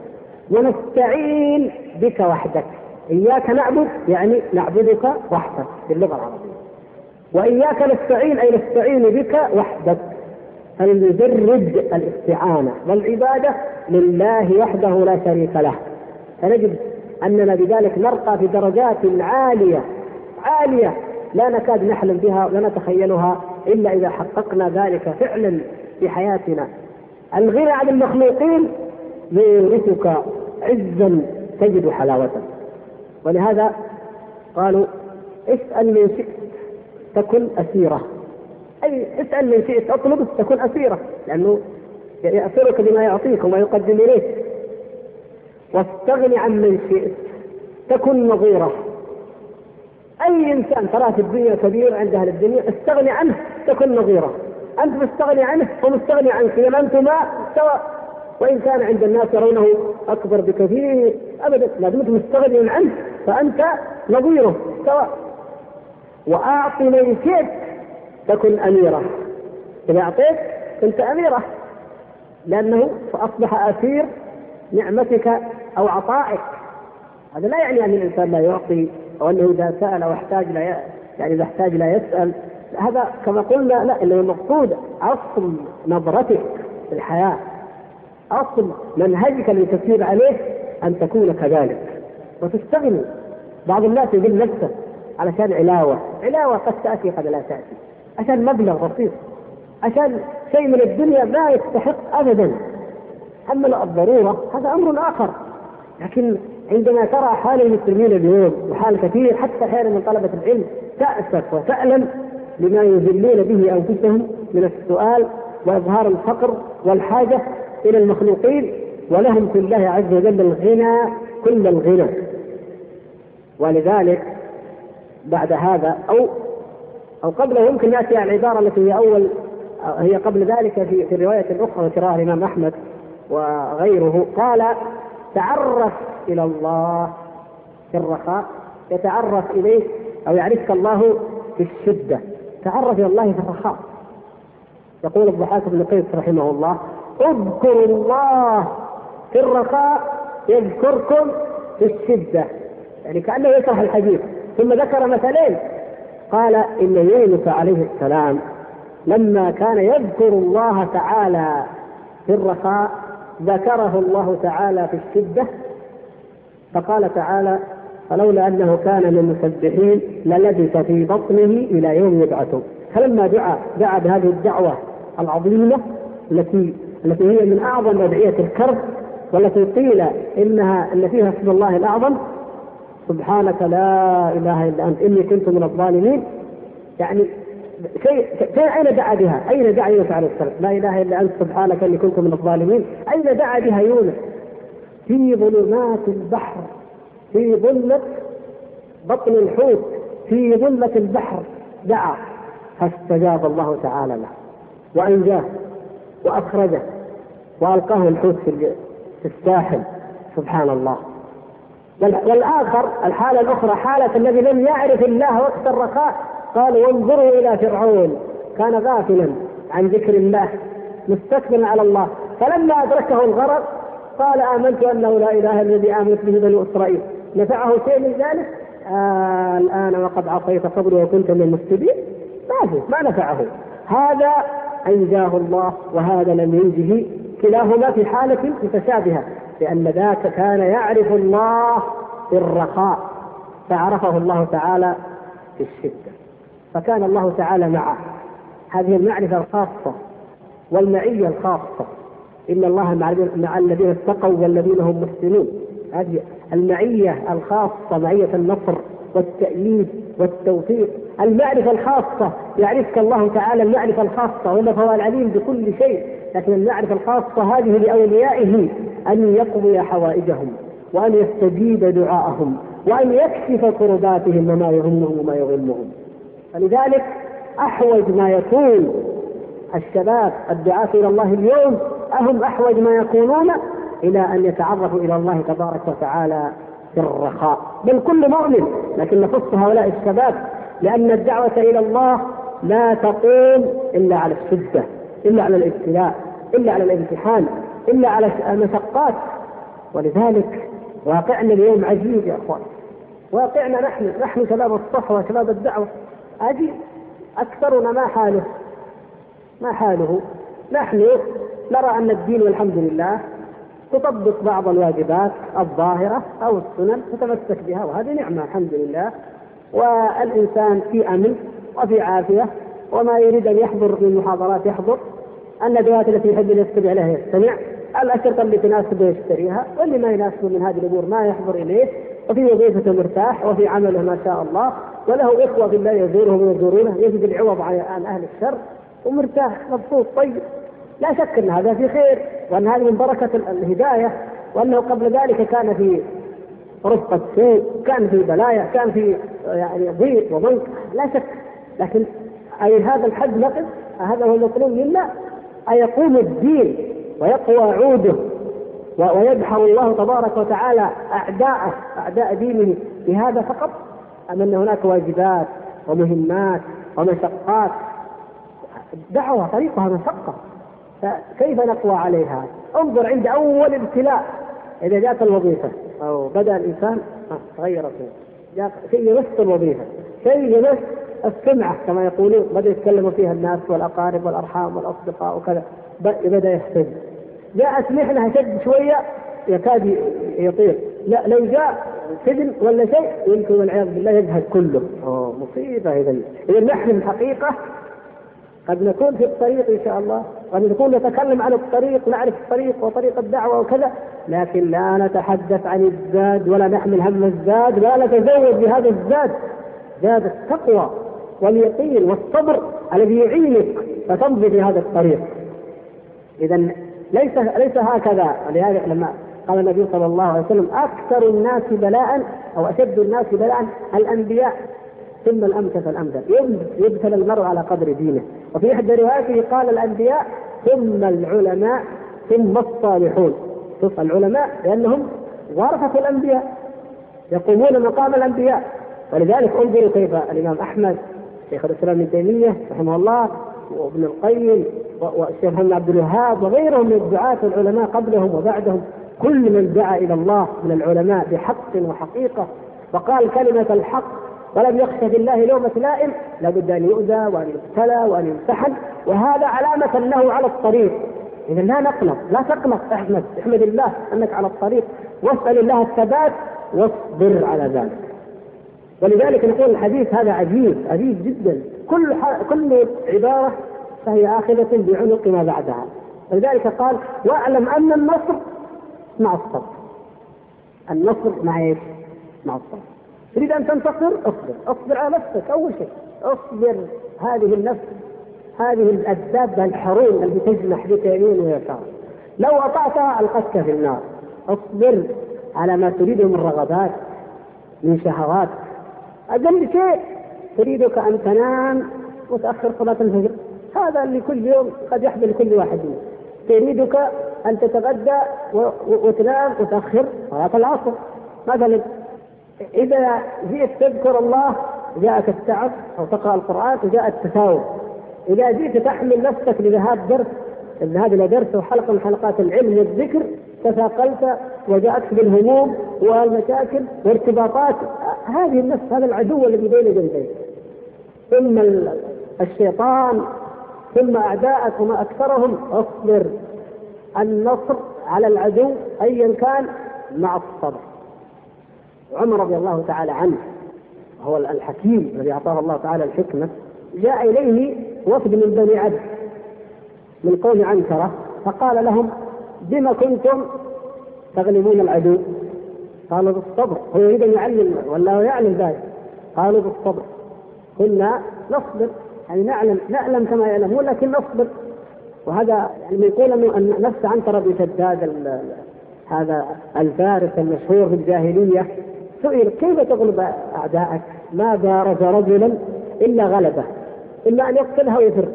ونستعين بك وحدك. إياك نعبد يعني نعبدك وحدك باللغة العربية. وإياك نستعين أي نستعين بك وحدك. المجرد الاستعانة والعبادة لله وحده لا شريك له. فنجد أننا بذلك نرقى في درجات عالية عالية. لا نكاد نحلم بها ولا نتخيلها إلا إذا حققنا ذلك فعلا في حياتنا. الغنى عن المخلوقين يورثك عزا تجد حلاوته ولهذا قالوا اسأل من شئت تكن أسيرة. أي اسأل من شئت اطلب تكن أسيرة لأنه يأسرك بما يعطيك وما يقدم إليك. واستغني عن من شئت تكن نظيرة. أي إنسان تراه في الدنيا كبير عند أهل الدنيا استغني عنه تكن نظيرة. أنت مستغني عنه ومستغني عنك إذا أنتما سواء وإن كان عند الناس يرونه أكبر بكثير. أبدا ما دمت مستغني عنه فأنت نظيره سواء. وأعط من شئت تكن أميرة إذا أعطيت كنت أميرة لأنه فأصبح أسير نعمتك أو عطائك. هذا لا يعني أن الإنسان لا يعطي أو أنه إذا سأل أو احتاج لا يعني إذا احتاج لا يسأل. هذا كما قلنا لا إنه المقصود أصل نظرتك في الحياة أصل منهجك الذي تسير عليه أن تكون كذلك. وتستغني. بعض الناس يقول نفسه علشان علاوة. علاوة قد تأتي قد لا تأتي. عشان مبلغ بسيط. عشان شيء من الدنيا لا يستحق أبدا. أما الضرورة هذا أمر آخر. لكن عندما ترى حال المسلمين اليوم وحال كثير حتى أحيانا من طلبة العلم تأسف وتألم لما يذلون به أنفسهم من السؤال وإظهار الفقر والحاجة إلى المخلوقين. ولهم في الله عز وجل الغنى كل الغنى. ولذلك بعد هذا أو أو قبله يمكن نأتي على العبارة التي هي أول هي قبل ذلك في في الرواية الأخرى ذكرها الإمام أحمد وغيره. قال تعرف إلى الله في الرخاء يتعرف إليه أو يعرفك الله في الشدة. تعرف إلى الله في الرخاء. يقول الضحاك بن قيس رحمه الله اذكروا الله في الرخاء يذكركم في الشدة. يعني كأنه يشرح الحديث. ثم ذكر مثلين. قال إن يونس عليه السلام لما كان يذكر الله تعالى في الرخاء ذكره الله تعالى في الشدة. فقال تعالى فلولا أنه كان من المسبحين للبث في بطنه إلى يوم يبعثون. فلما دعا دعا بهذه الدعوة العظيمة التي التي هي من أعظم أدعية الكرب والتي قيل إنها أن فيها اسم الله الأعظم سبحانك لا إله إلا أنت إني كنت من الظالمين يعني شيء أين دعا بها؟ أين دعا يونس عليه السلام؟ لا إله إلا أنت سبحانك إني كنت من الظالمين، أين دعا بها يونس؟ في ظلمات البحر في ظلمة بطن الحوت في ظلمة البحر دعا فاستجاب الله تعالى له وأنجاه وأخرجه وألقاه الحوت في الساحل سبحان الله. والآخر الحالة الأخرى حالة الذي لم يعرف الله وقت الرخاء قال وانظروا إلى فرعون كان غافلا عن ذكر الله مستكبرا على الله. فلما أدركه الغرق قال آمنت أنه لا إله إلا الذي آمنت به بنو إسرائيل. نفعه شيء من ذلك؟ آه الآن وقد عصيت قبل وكنت من المفسدين. ما ما نفعه. هذا أنجاه الله وهذا لم ينجه كلاهما في حالة متشابهة لأن ذاك كان يعرف الله في الرخاء فعرفه الله تعالى في الشدة فكان الله تعالى معه. هذه المعرفة الخاصة والمعية الخاصة إن الله مع الذين اتقوا والذين هم محسنون. هذه المعية الخاصة معية النصر والتأييد والتوفيق. المعرفة الخاصة يعرفك الله تعالى المعرفة الخاصة وإنه هو العليم بكل شيء. لكن المعرفة الخاصة هذه لأوليائه أن يقضي حوائجهم وأن يستجيب دعاءهم وأن يكشف كرباتهم وما يهمهم وما يغمهم فلذلك أحوج ما يكون الشباب الدعاة إلى الله اليوم أهم أحوج ما يكونون إلى أن يتعرفوا إلى الله تبارك وتعالى في الرخاء. بل كل مؤمن لكن نخص هؤلاء الشباب لأن الدعوة إلى الله لا تقوم إلا على الشدة. إلا على الابتلاء إلا على الامتحان إلا على المشقات. ولذلك واقعنا اليوم عجيب يا أخوان. واقعنا نحن نحن شباب الصحوة شباب الدعوة. عجيب أكثرنا ما حاله ما حاله. نحن نرى أن الدين والحمد لله تطبق بعض الواجبات الظاهرة أو السنن تتمسك بها وهذه نعمة الحمد لله. والإنسان في أمن وفي عافية. وما يريد أن يحضر من المحاضرات يحضر. الندوات التي يحب أن يستمع لها يستمع. الأشرطة اللي تناسبه يشتريها واللي ما يناسبه من هذه الأمور ما يحضر إليه. وفي وظيفته مرتاح وفي عمله ما شاء الله. وله إخوة في الله يزورهم ويزورونه يجد العوض عن أهل الشر. ومرتاح مبسوط طيب. لا شك أن هذا في خير وأن هذه من بركة الهداية. وأنه قبل ذلك كان في رفقة شيء كان في بلايا كان في يعني ضيق وضنك. لا شك. لكن أي هذا الحد نقص هذا هو المطلوب منا؟ أن يقوم الدين ويقوى عوده ويدحر الله تبارك وتعالى أعداءه أعداء دينه بهذا فقط؟ أم أن هناك واجبات ومهمات ومشقات؟ دعوة طريقها مشقة. فكيف نقوى عليها؟ انظر عند أول ابتلاء. إذا جاءت الوظيفة. أو بدأ الإنسان تغير جاء شيء يمس الوظيفة. شيء يمس السمعة كما يقولون بدأ يتكلموا فيها الناس والأقارب والأرحام والأصدقاء وكذا بدأ يحتج جاءت محنة شد شوية يكاد يطير. لا لو جاء سجن ولا شيء يمكن والعياذ بالله يذهب كله. مصيبة إذا. إذا نحن الحقيقة قد نكون في الطريق إن شاء الله قد نكون نتكلم عن الطريق نعرف الطريق وطريق الدعوة وكذا لكن لا نتحدث عن الزاد ولا نحمل هم الزاد ولا نتزود بهذا الزاد زاد التقوى. واليقين والصبر الذي يعينك فتمضي في هذا الطريق. اذا ليس ليس هكذا. ولهذا لما قال النبي صلى الله عليه وسلم أكثر الناس بلاء أو أشد الناس بلاء الأنبياء. ثم الأمثل فالامثل يبتلى المرء على قدر دينه. وفي احدى رواياته قال الأنبياء ثم العلماء ثم الصالحون. شوف العلماء لأنهم ورثة الأنبياء. يقومون مقام الأنبياء. ولذلك انظروا كيف الإمام أحمد شيخ الإسلام ابن تيمية رحمه الله وابن القيم والشيخ محمد عبد الوهاب وغيرهم من الدعاة العلماء قبلهم وبعدهم. كل من دعا إلى الله من العلماء بحق وحقيقة. وقال كلمة الحق ولم يخش في الله لومة لائم لابد أن يؤذى وأن يبتلى وأن يمتحن. وهذا علامة أنه على الطريق. إذا لا نقنط لا تقنط أحمد أحمد الله أنك على الطريق. واسأل الله الثبات واصبر على ذلك. ولذلك نقول الحديث هذا عجيب عجيب جدا. كل كل عبارة فهي آخذة بعنق ما بعدها. ولذلك قال واعلم أن النصر مع الصبر. النصر مع إيش؟ مع الصبر. تريد أن تنتصر؟ اصبر. اصبر على نفسك أول شيء. اصبر. هذه النفس هذه الدابه الحرون التي تجنح بك يمين ويسار. لو أطعتها ألقتك في النار. اصبر على ما تريده من رغبات من شهوات. أقل شيء تريدك أن تنام وتأخر صلاة الفجر. هذا اللي كل يوم قد يحدث لكل واحد منه تريدك أن تتغدى وتنام وتأخر صلاة العصر. مثلا إذا جئت تذكر الله جاءك التعب أو تقرأ القرآن وجاء التثاؤب إذا جئت تحمل نفسك لذهاب درس الذهاب إلى درس أو حلقة من حلقات العلم والذكر تثاقلت وجاءتك بالهموم والمشاكل وارتباطات هذه النفس هذا العدو الذي بين جنبيك ثم الشيطان ثم أعداءك وما أكثرهم أصبر. النصر على العدو أيا كان مع الصبر. عمر رضي الله تعالى عنه هو الحكيم الذي أعطاه الله تعالى الحكمة جاء إليه وفد من بني عبد من قوم عنكرة فقال لهم بما كنتم تغلبون العدو؟ قالوا بالصبر. هو يريد أن يعلم والله يعلم ذلك. قالوا بالصبر. كنا نصبر. يعني نعلم نعلم كما يعلمون لكن نصبر. وهذا يعني يقول أن نفس عنتر بن شداد هذا الفارس المشهور في الجاهلية سئل كيف تغلب اعدائك؟ ما بارز رجلا إلا غلبه إلا أن يقتلها ويفر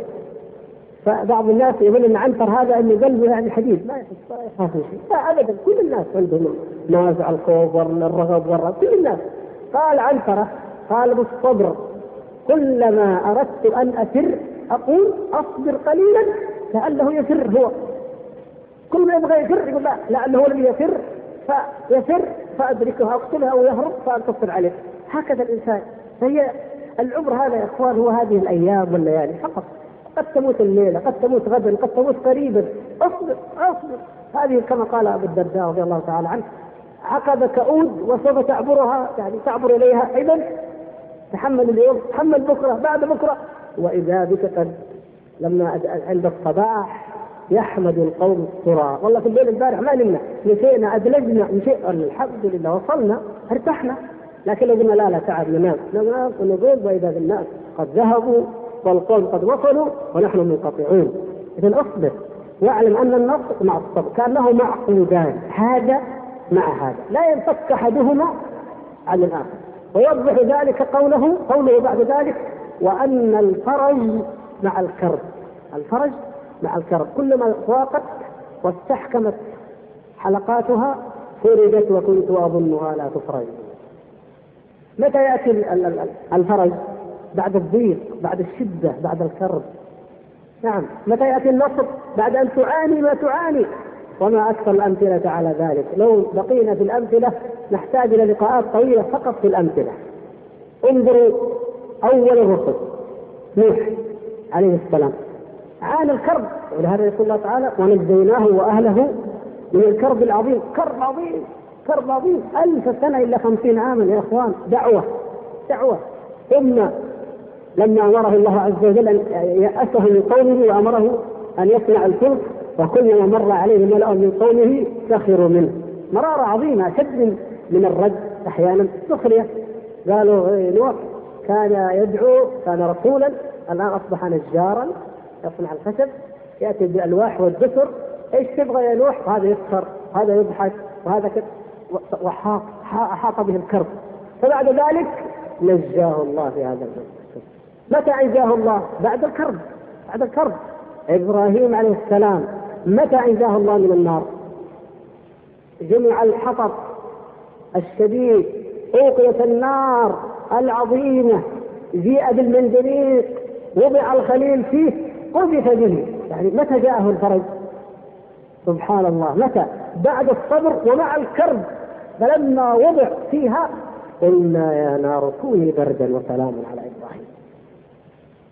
فبعض الناس يقول أن عنتر هذا انه قلبه يعني حديد. ما يخاف من شيء. لا ابدا. كل الناس عندهم نازع الخوف والرغب والرغب كل الناس. قال عنترة قال بالصبر كلما أردت أن أفر أقول أصبر قليلا لعله يفر هو. كل ما يبغى يفر يقول لا لعله هو الذي يفر فيفر فأدركه أقتله أو يهرب فانتصر عليه. هكذا الإنسان. فهي العمر هذا يا إخوان هو هذه الأيام والليالي فقط. قد تموت الليلة قد تموت غدا قد تموت قريبا. اصبر اصبر. هذه كما قال أبو الدرداء رضي الله تعالى عنه عقبة كؤود وسوف تعبرها يعني تعبر إليها اذا. تحمل اليوم تحمل بكرة بعد بكرة. وإذا بك قد لما عند الصباح يحمد القوم الصراع والله في الليل البارح ما نمنا. مشينا أدلجنا مشينا الحمد لله وصلنا ارتحنا. لكن لو قلنا لا لا تعب ننام. ننام ونقول وإذا بالناس قد ذهبوا والقوم قد وصلوا ونحن منقطعون. اذا أصبر. واعلم أن النصر مع الصبر كأنه معقودان هذا مع هذا. لا ينفك أحدهما عن الآخر. ويوضح ذلك قوله قوله بعد ذلك وأن الفرج مع الكرب. الفرج مع الكرب. كلما ضاقت واستحكمت حلقاتها فرجت وكنت أظنها لا تفرج. متى يأتي الفرج؟ بعد الضيق بعد الشدة بعد الكرب. نعم. متى يأتي النصر بعد أن تعاني ما تعاني. وما أكثر الأمثلة على ذلك. لو بقينا في الأمثلة نحتاج إلى لقاءات طويلة فقط في الأمثلة. انظروا أول الرسل نوح عليه السلام. عانى الكرب. ولهذا يقول الله تعالى ونجيناه وأهله من الكرب العظيم. كرب عظيم كرب عظيم. ألف سنة إلا خمسين عاما يا إخوان. دعوة دعوة. ثم لما أمره الله عز وجل أن يأسه من قومه وأمره أن يصنع الفلك وكلما مر عليه ملأ من قومه سخروا منه. مرارة عظيمة أشد من الرد أحيانا. سخرية. قالوا إيه، نوح كان يدعو كان رسولا. الآن أصبح نجارا يصنع الخشب يأتي بالألواح والدسر إيش تبغى يا نوح؟ هذا يسخر هذا يضحك وهذا كذا. وحاط احاط به الكرب. فبعد ذلك نجاه الله في هذا الكرب متى انجاه الله؟ بعد الكرب بعد الكرب إبراهيم عليه السلام متى انجاه الله من النار؟ جمع الحطب الشديد أوقيت النار العظيمة جيء بالمنجنيق وضع الخليل فيه قذف به يعني متى جاءه الفرج؟ سبحان الله متى؟ بعد الصبر ومع الكرب فلما وضع فيها قلنا يا نار كوني بردا وسلاما على إبراهيم.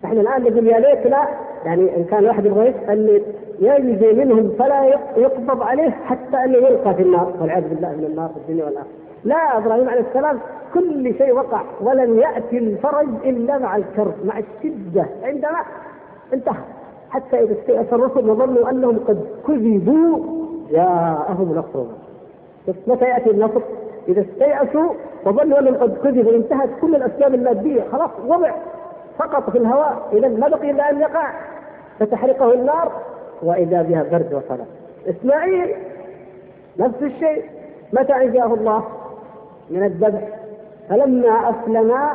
إحنا الآن نقول يا ليت لا يعني إن كان واحد يبغى يسأل ينجي منهم فلا يقبض عليه حتى أنه يلقى في النار والعياذ بالله من النار في الدنيا والآخرة. لا إبراهيم عليه السلام كل شيء وقع ولم يأتي الفرج إلا مع الكرب مع الشدة عندما انتهى حتى إذا استيأس الرسل وظنوا أنهم قد كذبوا جاءهم نصرنا متى يأتي النصر؟ إذا استيأسوا وظنوا أنهم قد كذبوا انتهت كل الأسباب المادية خلاص وضع فقط في الهواء اذا ما بقي إلا أن يقع. فتحرقه النار وإذا بها برد وصلاة إسماعيل نفس الشيء. متى انجاه الله؟ من الذبح. فلما اسلما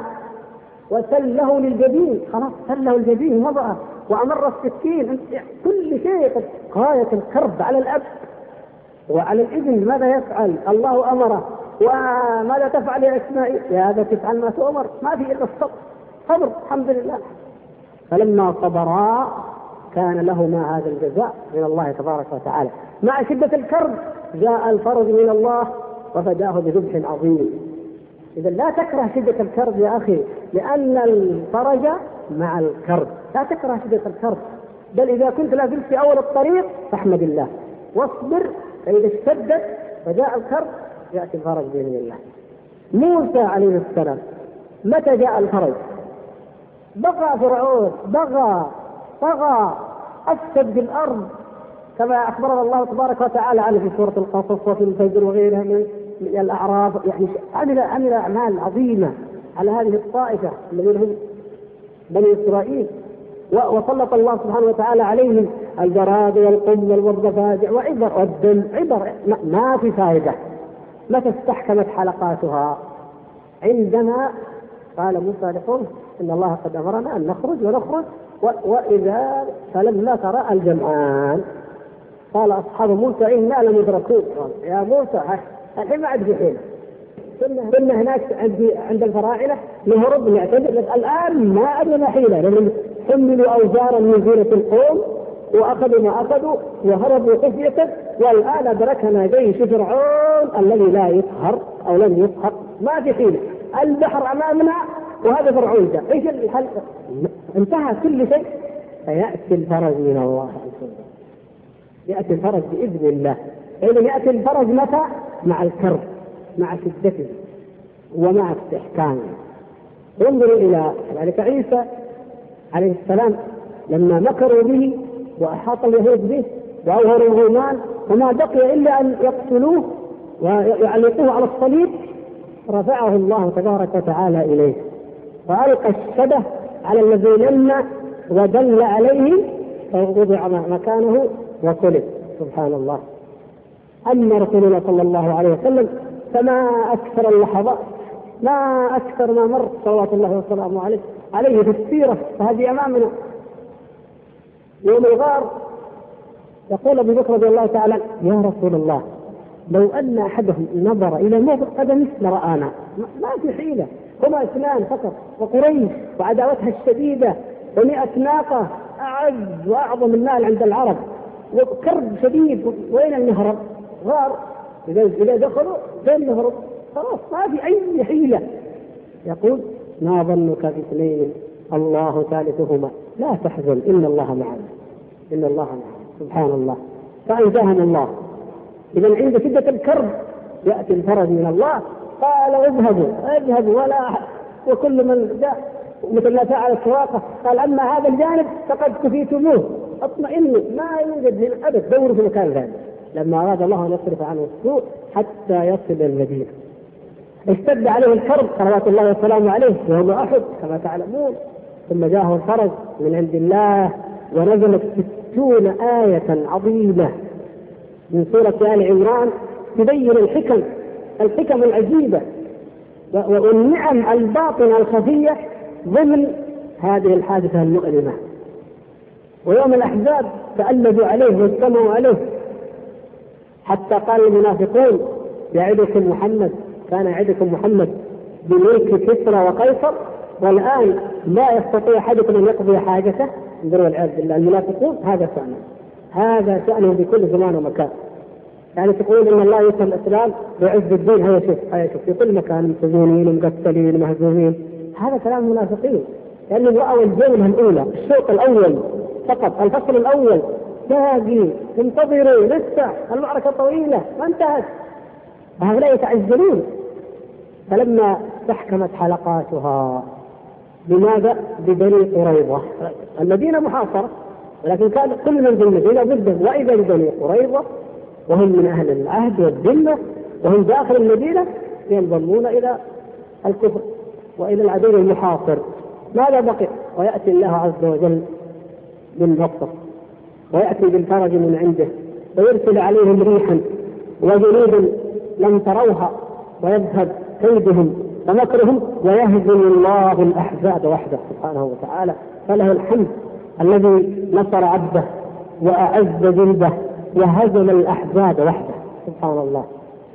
وسله للجبين. خلاص سله الجبين وضعه وأمر السكين. كل شيء غاية الكرب على الأب وعلى الابن ماذا يفعل؟ الله أمره. وماذا تفعل يا إسماعيل؟ يا هذا تفعل ما تؤمر. ما في إلا الصبر. صبر الحمد لله. فلما صبرا كان لهما هذا الجزاء من الله تبارك وتعالى. مع شدة الكرب جاء الفرج من الله وفداه بذبح عظيم. إذا لا تكره شدة الكرب يا أخي لأن الفرج مع الكرب. لا تكره شدة الكرب. بل إذا كنت لا زلت في أول الطريق فاحمد الله. واصبر فإذا اشتدت وجاء الكرب يأتي الفرج بإذن الله. موسى عليه السلام متى جاء الفرج؟ بغى فرعون بغى طغى أفسد في الأرض كما أخبرنا الله تبارك وتعالى عنه في سورة القصص وفي الفجر وغيرها من الأعراض. يعني عمل عمل أعمال عظيمة على هذه الطائفة الذين هم بني إسرائيل. وسلط الله سبحانه وتعالى عليهم الجراد والقمل والضفادع وعبر والدم عبر ما في فائدة متى استحكمت حلقاتها. عندما قال موسى لقومه إن الله قد أمرنا أن نخرج ونخرج وإذا فلما ترى الجمعان قال أصحاب موسى إنا لمدركون. يا موسى الحين ما عاد في كنا هناك عند عند الفراعنه نهرب نعتذر الآن ما عندنا حيلة. لأن حملوا أوزارا من زينة القوم وأخذوا ما أخذوا وهربوا خفية والآن أدركنا جيش فرعون الذي لا يقهر أو لم يقهر ما في حيلة. البحر أمامنا وهذا فرعون جاء إيش الحل؟ انتهى كل شيء فيأتي الفرج من الله عز وجل يأتي الفرج بإذن الله اذا يأتي الفرج متى؟ مع الكرب مع شدته ومع استحكامه انظروا إلى ذلك عيسى عليه السلام لما مكروا به وأحاط اليهود به وأظهروا الغيمان وما بقي إلا أن يقتلوه ويعلقوه على الصليب رفعه الله تبارك وتعالى إليه. والقى الشبه على الذي لم ودل عليه فوضع مكانه وصلب سبحان الله. أما رسولنا صلى الله عليه وسلم فما أكثر اللحظات ما أكثر ما مر صلوات الله وسلامه عليه عليه في السيرة فهذه أمامنا. يوم الغار يقول أبو بكر رضي الله تعالى يا رسول الله لو أن أحدهم نظر إلى موضع قدمه لرانا ما في حيلة. هما اثنان فقط. وقريش وعداوتها الشديدة ومئة ناقة أعز وأعظم المال عند العرب. وكرب شديد. وين المهرب؟ غار. إذا إذا دخلوا فين نهرب؟ خلاص ما في أي حيلة. يقول ما ظنك باثنين؟ الله ثالثهما. لا تحزن. إن الله معنا. إن الله معنا. سبحان الله. فأنجاهم الله. إذا عند شدة الكرب يأتي الفرج من الله. قال اذهبوا اذهبوا ولا وكل من جاء مثل ما فعل السواقة قال أما هذا الجانب فقد كفيتموه. اطمئنوا ما يوجد هنا أبد. دوروا في مكان ثاني. لما أراد الله أن يصرف عنه السوء حتى يصل المدينة. اشتد عليه الكرب صلوات الله وسلامه عليه وهو أحد كما تعلمون. ثم جاءه الفرج من عند الله ونزلت ستون آية عظيمة. من سورة آل عمران تبين الحكم الحكم العجيبة. والنعم الباطنة الخفية ضمن هذه الحادثة المؤلمة. ويوم الأحزاب تألبوا عليه واجتمعوا عليه. حتى قال المنافقون يعدكم محمد كان يعدكم محمد بملك كسرى وقيصر والآن لا يستطيع أحدكم أن يقضي حاجته. انظروا والعياذ بالله المنافقون هذا شأنه. هذا شأنه في كل زمان ومكان. يعني تقول إن الله يسمى الإسلام ويعز الدين هيا شوف هيا شوف في كل مكان مسجونين ومقتلين ومهزومين هذا كلام المنافقين لانهم راوا الجوله الأولى الشوط الأول فقط الفصل الأول. باقي انتظروا لسه المعركة طويلة ما انتهت. هؤلاء يتعجلون. فلما استحكمت حلقاتها لماذا؟ ببني قريظة. المدينة محاصرة ولكن كان كل من في المدينة ضده وإذا ببني قريظة وهم من أهل العهد والذمة وهم داخل المدينة ينضمون إلى الكفر وإلى العدو المحاصر ماذا بقي؟ ويأتي الله عز وجل بالنصر ويأتي بالفرج من عنده ويرسل عليهم ريحا وجنود لم تروها ويذهب كيدهم ومكرهم ويهزم الله الأحزاب وحده سبحانه وتعالى فله الحمد الذي نصر عبده وأعز جنده وهزم الأحزاب وحده سبحان الله.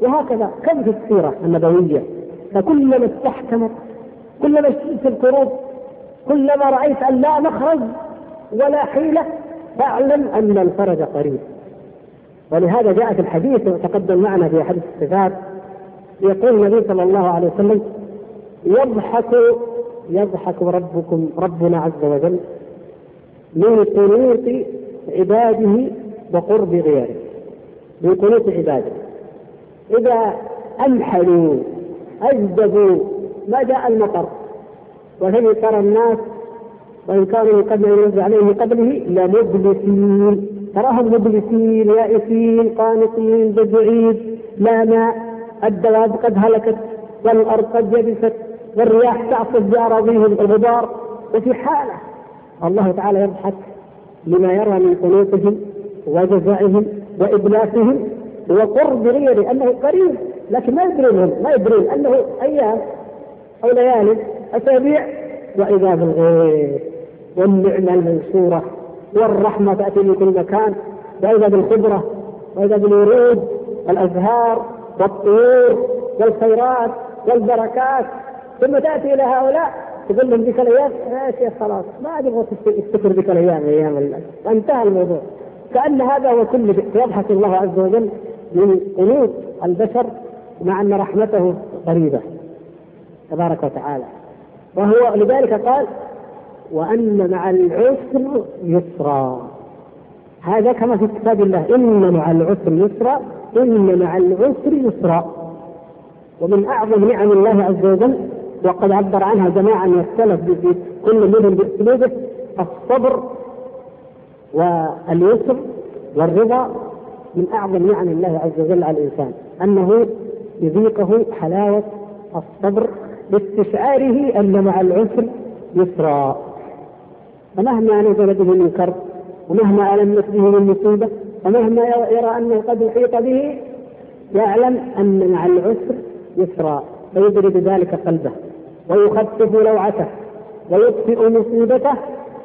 وهكذا كم في السيرة النبوية؟ فكلما استحكمت كلما اشتدت الكروب كلما رأيت أن لا مخرج ولا حيلة فاعلم أن الفرج قريب. ولهذا جاء في الحديث وتقدم معنا في حديث الصفات يقول النبي صلى الله عليه وسلم يضحك يضحك ربكم ربنا عز وجل من قنوط عباده وقرب غيره من قنوط عباده. إذا أمحلوا أجدبوا ما جاء المطر. وهل ترى الناس؟ وإن كانوا من قبل أن ينزل عليهم من قبله لمبلسين. تراهم مبلسين يائسين قانطين بجعيد لا ماء الدواب قد هلكت والأرض قد يبست والرياح تعصف بأراضيهم الغبار. وفي حالة الله تعالى يضحك لما يرى من قنوطهم وجزائهم وإبلاسهم وقرب غيره أنه قريب لكن ما يدرون هم ما يدرون أنه أيام أو ليالي أسابيع وإذا بالغيث والنعمة المنشورة والرحمة تأتي من كل مكان وإذا بالخضرة وإذا بالورود والأزهار والطيور والخيرات والبركات ثم تأتي إلى هؤلاء تقول لهم ذيك الأيام يا شيخ خلاص ما أبغى تفتكر ذيك الأيام أيام انتهى الموضوع. كأن هذا هو كل شيء يضحك الله عز وجل من قلوب البشر مع أن رحمته قريبة. تبارك وتعالى. وهو لذلك قال وأن مع العسر يسرا. هذا كما في كتاب الله إن مع العسر يسرا إن مع العسر يسرا. ومن أعظم نعم الله عز وجل وقد عبر عنها جماعة من السلف كل منهم بأسلوبه الصبر واليسر والرضا من أعظم نعم الله عز وجل على الإنسان أنه يذيقه حلاوة الصبر باستشعاره أن مع العسر يسرا. فمهما نزل به من كرب ومهما ألمت به من مصيبة ومهما يرى أنه قد أحيط به يعلم أن مع العسر يسرا فيبرد ذلك قلبه ويخفف لوعته ويطفئ مصيبته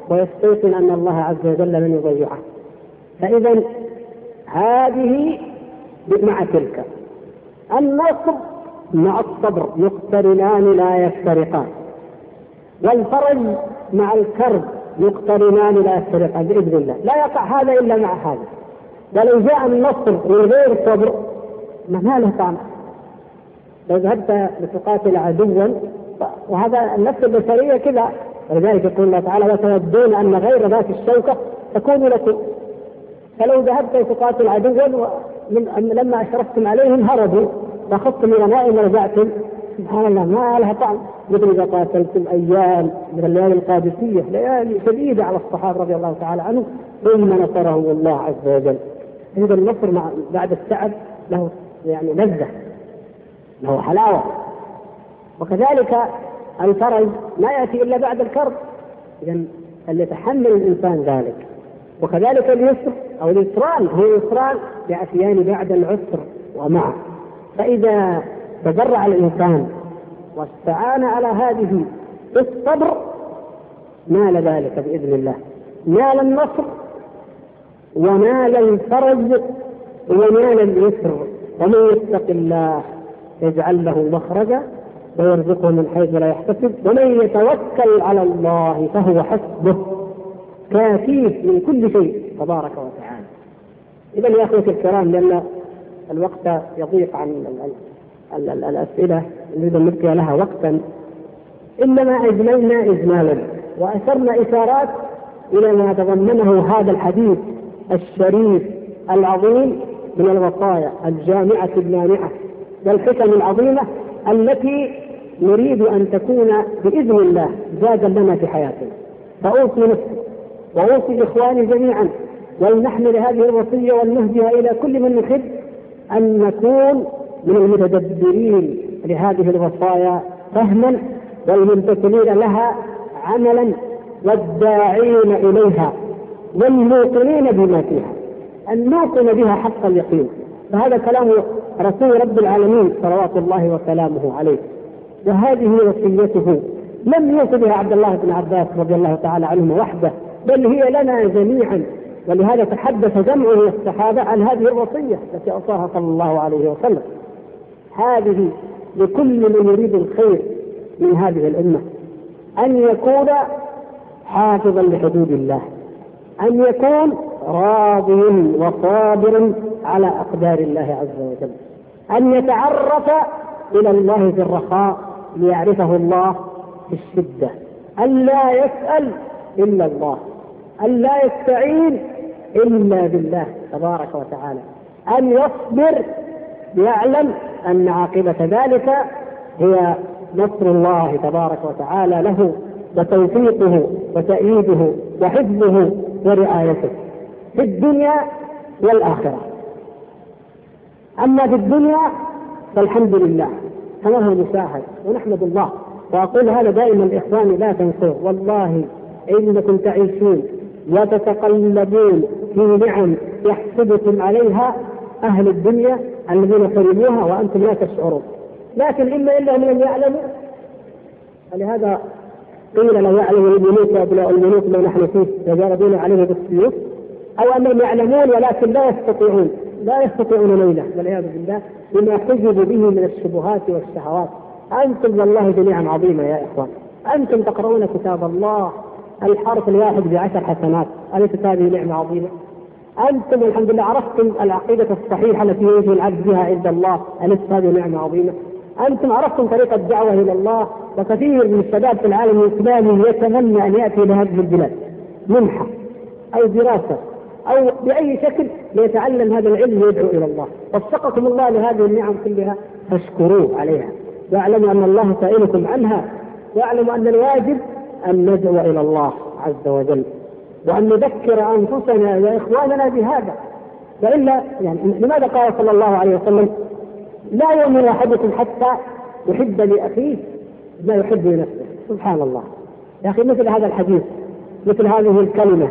ويستيقن أن الله عز وجل لن يضيعه. فإذا هذه مع تلك. النصر مع الصبر يقترنان لا يفترقان. والفرج مع الكرب يقترنان لا يفترقان بإذن الله، لا يقع هذا إلا مع هذا. ولو جاء النصر من غير صبر ما له طعم. لو ذهبت لتقاتل عدوا وهذا النفس البشرية كذا. ولذلك يقول الله تعالى وتودون أن غير ذات الشوكة تكون لكم. فلو ذهبت لتقاتل عدوا لما أشرفتم عليهم هربوا وأخذتم الغنائم ورجعتم سبحان الله ما لها طعم. مثل إذا قاتلتم أيام من الليالي القادسية ليالي شديدة على الصحابة رضي الله تعالى عنهم ثم نصرهم الله عز وجل. اذا النصر مع بعد التعب له يعني لذة له حلاوة. وكذلك الفرج ما يأتي إلا بعد الكرب. اذا فليتحمل الإنسان ذلك؟ وكذلك اليسر أو اليسران هو يسران يأتيان بعد العسر ومعه فإذا تجرع الإنسان واستعان على هذه بالصبر نال ذلك بإذن الله. نال النصر ونال الفرج ونال اليسر. ومن يتق الله يجعل له مخرجا ويرزقه من حيث لا يحتسب. ومن يتوكل على الله فهو حسبه. كافيه من كل شيء تبارك وتعالى. إذا يا أخوتي الكرام لأن الوقت يضيق عن الأسئلة نريد أن نبقي لها وقتا. إنما أجملنا إجمالا وأشرنا إشارات إلى ما تضمنه هذا الحديث الشريف العظيم من الوصايا الجامعة المانعة والحكم العظيمة التي نريد أن تكون بإذن الله زادا لنا في حياتنا. فأوصي نفسي وأوصي إخواني جميعا ولنحمل هذه الوصية ونهديها إلى كل من نحب أن نكون من المتدبرين لهذه الوصايا فهما والممتثلين لها عملا والداعين إليها والموقنين بما فيها. أن نوقن بها حق اليقين. فهذا كلام رسول رب العالمين صلوات الله وسلامه عليه. وهذه وصيته لم يوصي بها عبد الله بن عباس رضي الله تعالى عنهما وحده بل هي لنا جميعا. ولهذا تحدث جمع من الصحابة عن هذه الوصية التي أوصاها صلى الله عليه وسلم. هذه لكل من يريد الخير من هذه الأمة. أن يكون حافظا لحدود الله. أن يكون راضيا وصابرا على أقدار الله عز وجل. أن يتعرف إلى الله في الرخاء ليعرفه الله في الشدة. أن لا يسأل إلا الله. أن لا يستعين إلا بالله تبارك وتعالى. أن يصبر يعلم أن عاقبة ذلك هي نصر الله تبارك وتعالى له وتوفيقه وتأييده وحفظه ورعايته. في الدنيا والآخرة. أما في الدنيا فالحمد لله. كما هو ونحمد الله. وأقول هذا دائما إخواني لا تنسوه. والله إنكم تعيشون وتتقلبون في نعم يحسدكم عليها أهل الدنيا الذين حرموها وأنتم لا تشعرون. لكن إما إنهم لم يعلموا ولهذا قيل لو يعلم الملوك وأبناء الملوك ما نحن فيه لجردون عليه بالسيوف. أو أنهم يعلمون ولكن لا يستطيعون. لا يستطيعون نيلة والعياذ بالله بما حجبوا به من الشبهات والشهوات. أنتم والله جميعا عظيمة يا إخوان. أنتم تقرؤون كتاب الله الحرف الواحد بعشر حسنات. اليست هذه نعمة عظيمة؟ أنتم الحمد لله عرفتم العقيدة الصحيحة التي يوجه العبد بها عند الله. اليست هذه نعمة عظيمة؟ أنتم عرفتم طريق الدعوة إلى الله وكثير من الشباب في العالم الاسلامي يتمنى أن يأتي إلى هذه البلاد. منحة أو دراسة. أو بأي شكل ليتعلم هذا العلم ويدعو إلى الله. وفقكم الله لهذه النعم كلها فاشكروه عليها. واعلموا أن الله سائلكم عنها. واعلموا أن الواجب أن ندعو إلى الله عز وجل. وأن نذكر أنفسنا واخواننا بهذا. والا يعني لماذا قال صلى الله عليه وسلم؟ لا يؤمن أحدكم حتى يحب لأخيه ما يحب لنفسه. سبحان الله. يا أخي مثل هذا الحديث مثل هذه الكلمة.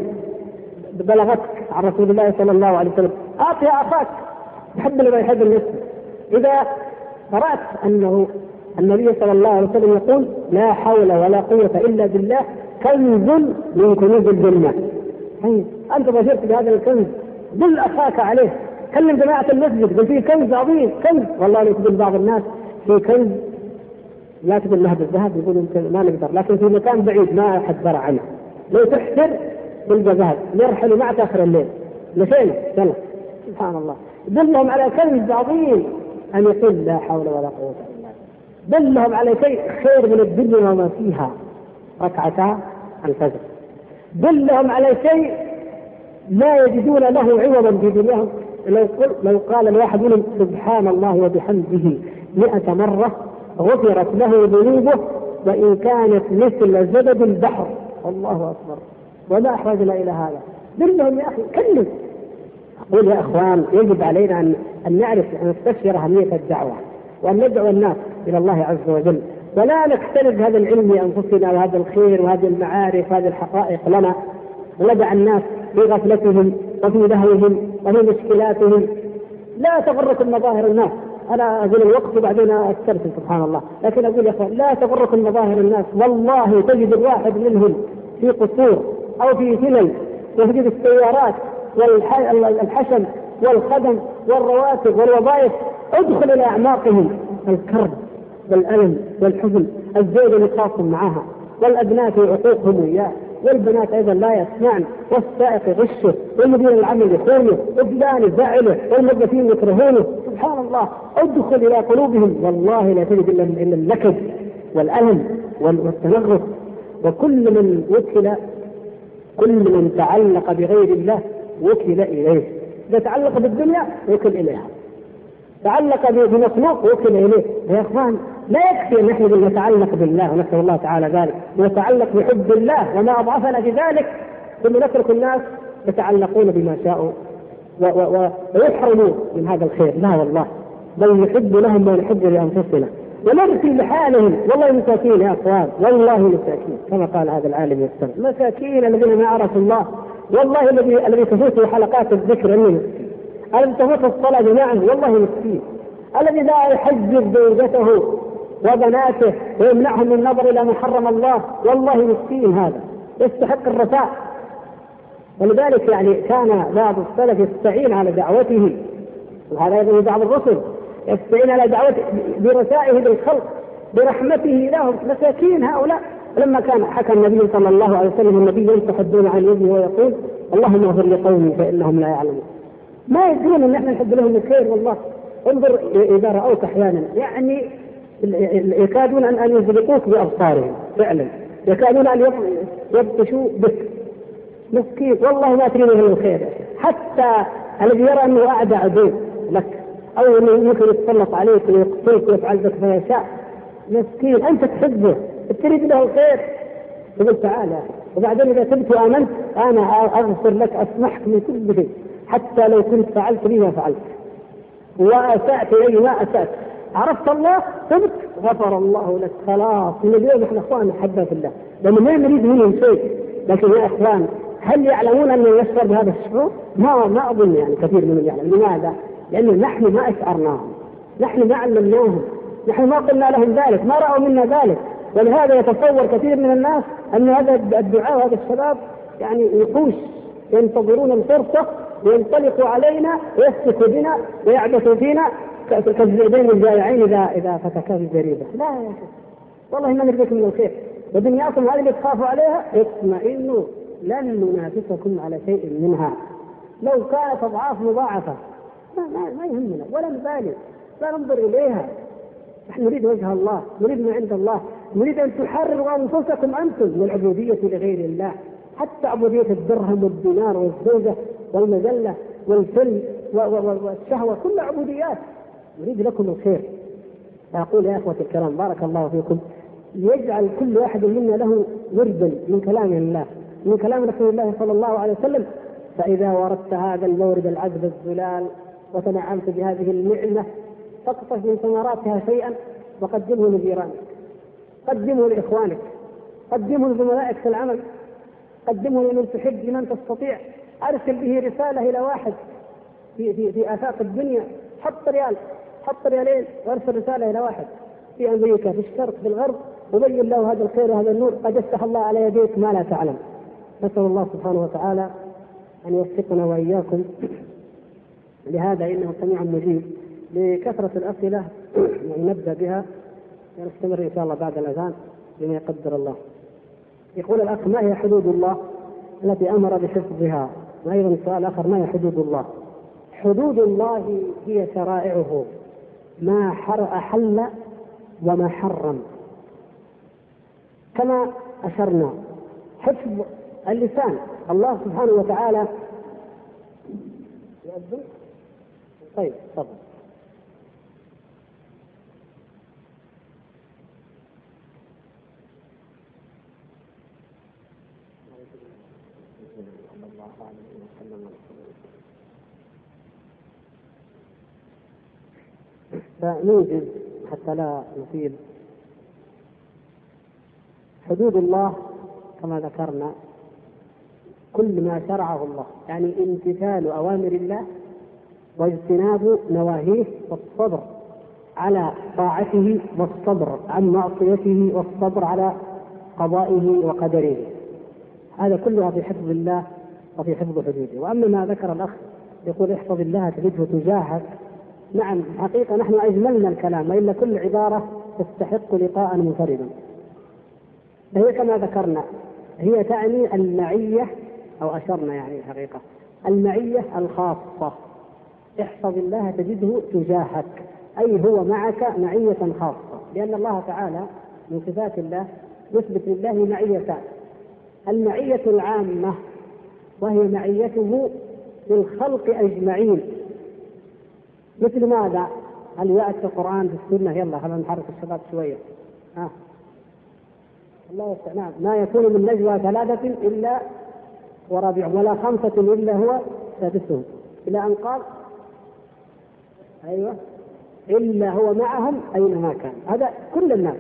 بلغتك عن رسول الله صلى الله عليه وسلم. اعطي اخاك يحب لما يحب لنفسه إذا قرات أنه النبي صلى الله عليه وسلم يقول لا حول ولا قوة إلا بالله كنز من كنوز الجنة. طيب أنت بشرت بهذا الكنز. دل أخاك عليه. كلم جماعة المسجد. قل فيه كنز عظيم. كنز. والله لو تقول بعض الناس. في كنز لا تقول له بالذهب. يقول ما نقدر. لكن في مكان بعيد ما حد درى عنه. لو تحسر تلقى ذهب نرحل معك آخر الليل؟ مشينا يلا. سبحان الله. دلهم على كنز عظيم أن يقول لا حول ولا قوة إلا بالله. دلهم على شيء خير من الدنيا وما فيها. ركعتا الفجر. دلهم على شيء لا يجدون له عوضا في دنياهم. لو قل لو قال الواحد منهم سبحان الله وبحمده مئة مرة غفرت له ذنوبه وإن كانت مثل زبد البحر. الله أكبر. وما أحوجنا إلى هذا. دلهم يا أخي كلم. أقول يا إخوان يجب علينا أن أن نعرف أن نستشعر أهمية الدعوة وأن ندعو الناس إلى الله عز وجل. ولا نقترب هذا العلم لأنفسنا وهذا الخير وهذه المعارف وهذه الحقائق. لنا. وندع الناس في غفلتهم وفي لهوهم وفي مشكلاتهم. لا تغركم مظاهر الناس. أنا أقول الوقت وبعدين أسترسل سبحان الله، لكن أقول يا إخوان لا تغركم مظاهر الناس، والله تجد الواحد منهم في قصور. أو في فلل وتجد السيارات والحشم والخدم والرواتب والوظائف ادخل إلى أعماقهم. الكرب والألم والحزن الزوجه اللي معها والابناء في عقوقهم اياه والبنات أيضا لا يسمعن والسائق يغشه والمدير العمل يخونه وفلان يزعله والموظفين يكرهونه. سبحان الله ادخل إلى قلوبهم. والله لا تجد الا إلا النكد والألم والتنغص. وكل من وكل كل من تعلق بغير الله وكل إليه. إذا تعلق بالدنيا وكل اليها تعلق بمخلوق وكل إليه. يا إخوان لا يكفي أن إحنا نتعلق بالله ونسأل الله تعالى ذلك. ونتعلق بحب الله وما أضعفنا بذلك. ثم نترك الناس يتعلقون بما شاءوا ويحرمون من هذا الخير. لا والله. بل نحب لهم ما نحب لأنفسنا. ونرسل لحالهم. والله مساكين يا أخوان. والله مساكين. كما قال هذا العالم يستمع مساكين الذين ما عرفوا الله. والله الذي الذي تفوته حلقات الذكر انه مسكين الذي تفوته الصلاة جماعة؟ والله مسكين. الذي لا يحجب زوجته وبناته ويمنعهم من النظر إلى ما حرم الله. والله مسكين هذا. يستحق الرثاء ولذلك يعني كان بعض السلف يستعين على دعوته. وهذا أيضا بعض الرسل. يستعين على دعوته برثائه للخلق برحمته لهم مساكين هؤلاء. لما كان حكى النبي صلى الله عليه وسلم النبي يمسح الدون عن يده ويقول اللهم اغفر لقومي فإنهم لا يعلمون. ما يدرون إن إحنا نحب لهم الخير والله. انظر إذا رأوك أحيانا يعني يكادون ان يزلقوك بأبصارهم فعلا. يكادون أن يبطشوا بك. مسكين والله ما تريد منه الخير. حتى الذي يرى أنه أعدى عدو لك. أو إنه يمكن يتسلط عليك ويقتلك ويفعل بك ما يشاء. مسكين أنت تحبه تريد له الخير. تقول تعال يا أخي وبعدين إذا تبت وآمنت أنا أغفر لك أسمحك من كل شيء حتى لو كنت فعلت لي ما فعلت. وأسأت الي ما أسأت. عرفت الله؟ تبت. غفر الله لك. خلاص من اليوم إحنا إخوان أحبة في الله. لأنه ما نريد منهم شيء. لكن يا إخوان هل يعلمون ان يشعر بهذا الشعور؟ ما ما أظن يعني كثير منهم يعلم، لماذا؟ لأنه نحن ما اشعرناهم، نحن ما علمناهم، نحن ما قلنا لهم ذلك، ما رأوا منا ذلك، ولهذا يتصور كثير من الناس أن هذا الدعاء وهذا الشباب يعني يقوش ينتظرون الفرصة لينطلقوا علينا ويسلكوا بنا ويعبثوا فينا كالذئبين الجائعين إذا إذا فتكا الجريدة. لا يا شيخ والله ما نريدكم من الخير. ودنياكم هذه اللي تخافوا عليها اطمئنوا. لن ننافسكم على شيء منها. لو كانت أضعاف مضاعفة. ما, ما, يهمنا ولا نبالي لا ننظر إليها. نحن نريد وجه الله نريد ما عند الله نريد أن تحرروا أنفسكم أنتم من العبوديه لغير الله. حتى عبودية الدرهم والدينار والزوجة والمذله والفل والشهوة كل عبوديات. نريد لكم الخير. أقول يا اخوتي الكرام بارك الله فيكم. يجعل كل واحد منا له وردا من كلام الله من كلام رسول الله صلى الله عليه وسلم. فإذا وردت هذا المورد العذب الزلال وتنعمت بهذه النعمة فاقطف من ثمراتها شيئا وقدمه لجيرانك. قدمه لإخوانك. قدمه لزملائك في العمل. قدمه لمن تحب لمن تستطيع. أرسل به رسالة إلى واحد في في في آفاق الدنيا. حط ريال حط ريالين وأرسل رسالة إلى واحد. في أمريكا في الشرق في الغرب. وبين له هذا الخير وهذا النور. قد يفتح الله على يديك ما لا تعلم. نسأل الله سبحانه وتعالى أن يوفقنا وإياكم. لهذا إنه سميع مجيب. لكثرة الأسئلة يعني نبدأ بها. ونستمر إن شاء الله بعد الأذان بما يقدر الله. يقول الأخ ما هي حدود الله التي أمر بحفظها؟ وأيضا سؤال آخر ما هي حدود الله؟ حدود الله هي شرائعه. ما حر أحل وما حرم. كما أشرنا حفظ اللسان. الله سبحانه وتعالى يؤذن. طيب تفضل. فنوجد حتى لا نطيل. حدود الله كما ذكرنا كل ما شرعه الله يعني امتثال أوامر الله واجتناب نواهيه والصبر على طاعته والصبر عن معصيته والصبر على قضائه وقدره. هذا كلها في حفظ الله وفي حفظ حدوده. وأما ما ذكر الأخ يقول احفظ الله تجده تجاهك. نعم حقيقة نحن أجملنا الكلام والا كل عبارة تستحق لقاء منفردا. فهي كما ذكرنا هي تعني المعية أو أشرنا يعني الحقيقة المعية الخاصة. احفظ الله تجده تجاهك أي هو معك معية خاصة. لأن الله تعالى من صفات الله يثبت لله معيتان المعية العامة وهي معيته للخلق أجمعين. مثل ماذا؟ هل يأتي القرآن في السنة؟ يلا خلينا نحرك الشباب شوية؟ ها. الله نعم. ما يكون من نجوى ثلاثة إلا ورابع ولا خمسة إلا هو سادسهم. إلى أن قال أيوه. إلا هو معهم أينما كان. هذا كل الناس.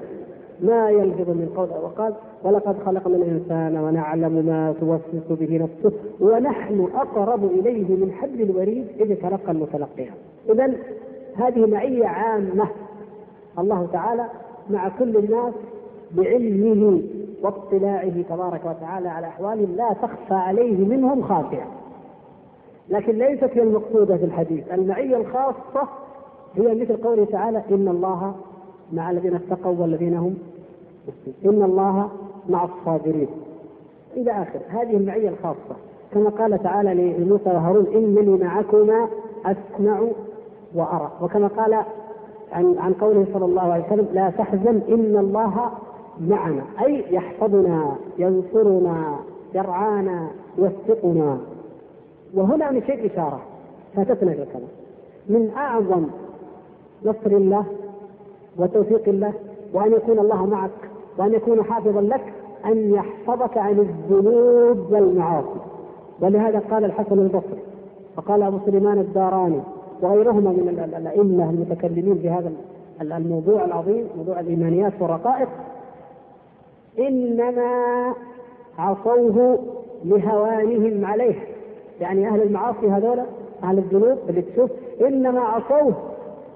ما يلفظ من قول وقال ولقد خلقنا الإنسان ونعلم ما توسوس به نفسه ونحن أقرب إليه من حبل الوريد إذ تلقى المتلقيها إذا هذه معية عامة. الله تعالى مع كل الناس بعلمه واطلاعه تبارك وتعالى على أحوال لا تخفى عليه منهم خافية. لكن ليست هي المقصودة في الحديث. المعية الخاصة هي مثل قوله تعالى إن الله مع الذين اتقوا والذين هم إن الله مع الصابرين. إلى آخر هذه المعية الخاصة. كما قال تعالى لموسى وهارون إنني معكما أسمع وأرى. وكما قال عن عن قوله صلى الله عليه وسلم لا تحزن إن الله معنا. أي يحفظنا ينصرنا يرعانا يوفقنا. وهنا من شيء إشارة. فاتتنا في الكلام من أعظم نصر الله وتوفيق الله وأن يكون الله معك وأن يكون حافظا لك أن يحفظك عن الذنوب والمعاصي. ولهذا قال الحسن البصري وقال أبو سليمان الداراني وغيرهما من الأئمة المتكلمين في هذا الموضوع العظيم موضوع الإيمانيات والرقائق. إنما عصوه لهوانهم عليه. يعني أهل المعاصي هذولا أهل الذنوب اللي تشوف إنما عصوه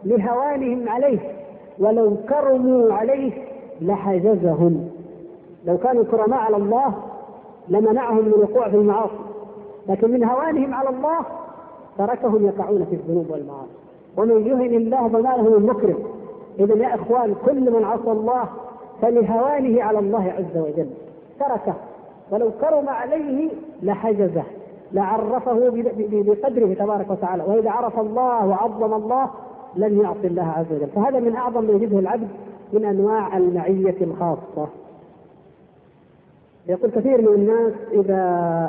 لهوانهم عليه ولو كرموا عليه لحجزهم. لو كانوا كرماء على الله لمنعهم من الوقوع في المعاصي لكن من هوانهم على الله تركهم يقعون في الذنوب والمعاصي. ومن يهن الله فما له من مكرم. اذا يا إخوان كل من عصى الله فلهوانه على الله عز وجل. تركه. ولو كرم عليه لحجزه. لعرفه بقدره تبارك وتعالى. وإذا عرف الله وعظم الله لن يعصي الله عز وجل. فهذا من أعظم ما يجده العبد من أنواع المعية الخاصة. يقول كثير من الناس إذا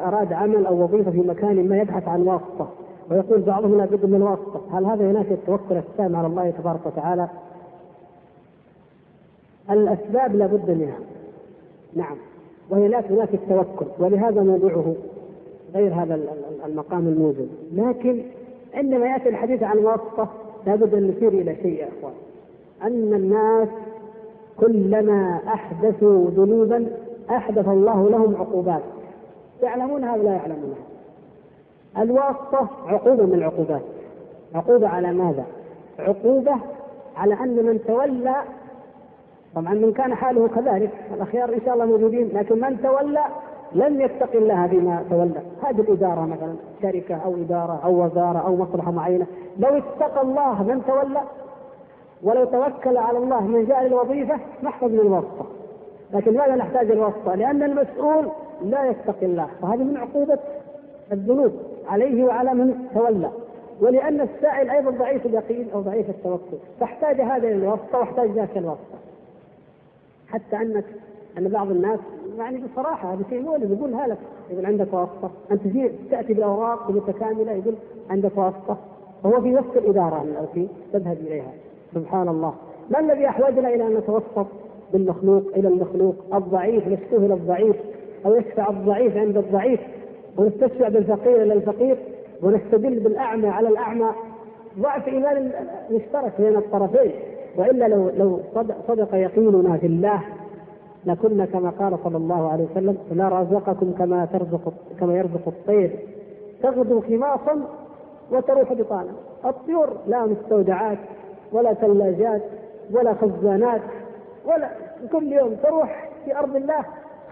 أراد عمل أو وظيفة في مكان ما يبحث عن واسطة. ويقول بعضهم لا بد من واسطة. هل هذا ينافي التوكل التام على الله تبارك وتعالى؟ الأسباب لا بد منها. نعم. وهي لا تنافي التوكل. ولهذا موضوعه غير هذا المقام الموجود. لكن عندما يأتي الحديث عن الواسطه لابد أن نشير إلى شيء يا إخوان. أن الناس كلما أحدثوا ذنوبا أحدث الله لهم عقوبات. يعلمونها ولا يعلمونها الواسطة عقوبة من العقوبات عقوبة على ماذا؟ عقوبة على أن من تولى طبعا من كان حاله كذلك. الأخيار إن شاء الله موجودين لكن من تولى لم يتق الله فيما تولى. هذه الإدارة مثلا شركة أو إدارة أو وزارة أو مصلحة معينة لو اتقى الله من تولى ولو توكل على الله من جاء للوظيفه نحفظ من الواسطة. لكن ماذا نحتاج الواسطة؟ لأن المسؤول لا يتقي الله. فهذه من عقوبة الذنوب عليه وعلى من تولى. ولأن السائل أيضا ضعيف اليقين أو ضعيف التوكل. فاحتاج هذا الواسطه واحتاج ذاك الواسطة. حتى أنك أن بعض الناس يعني بصراحة هذا شيء مؤلم يقول لك يقول عندك واسطة. أنت تجي تأتي بالأوراق المتكاملة يقول عندك واسطة. وهو في نفس الإدارة التي تذهب إليها. سبحان الله. ما الذي أحوجنا إلى أن نتوسط بالمخلوق إلى المخلوق؟ الضعيف نشكوه الضعيف أو يشفع الضعيف عند الضعيف ونستشفع بالفقير إلى الفقير ونستدل بالأعمى على الأعمى. ضعف إيمان مشترك بين الطرفين. وإلا لو لو صدق يقيننا في الله لكنا كما قال صلى الله عليه وسلم لرزقكم كما ترزق كما يرزق الطير. تغدو خماصا وتروح بطانا الطيور لا مستودعات ولا ثلاجات ولا خزانات ولا كل يوم تروح في أرض الله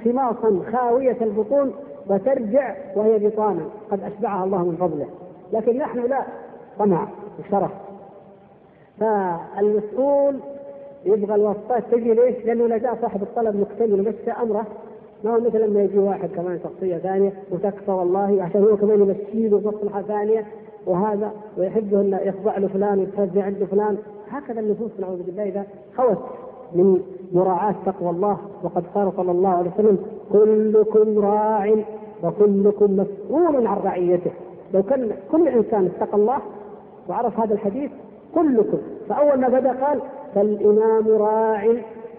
خماصا خاوية البطون وترجع وهي بطانا قد أشبعها الله من فضله. لكن نحن لا. طمع وشرف. فالمسؤول يبغى الواسطات تجي ليش؟ لأنه إذا صاحب الطلب مكتمل ومشى أمره. ما هو مثل لما يجي واحد كمان شخصية ثانية وتكفى والله عشان هو كمان يمشي له مصلحه ثانية وهذا ويحب إنه يخضع له فلان ويتفزع عند فلان. هكذا النفوس نعوذ بالله إذا خوت من مراعاة تقوى الله. وقد قال صلى الله عليه وسلم كلكم راع وكلكم مسؤول عن رعيته. لو كان كل إنسان اتقى الله وعرف هذا الحديث كلكم. فأول ما بدأ قال فالإمام راع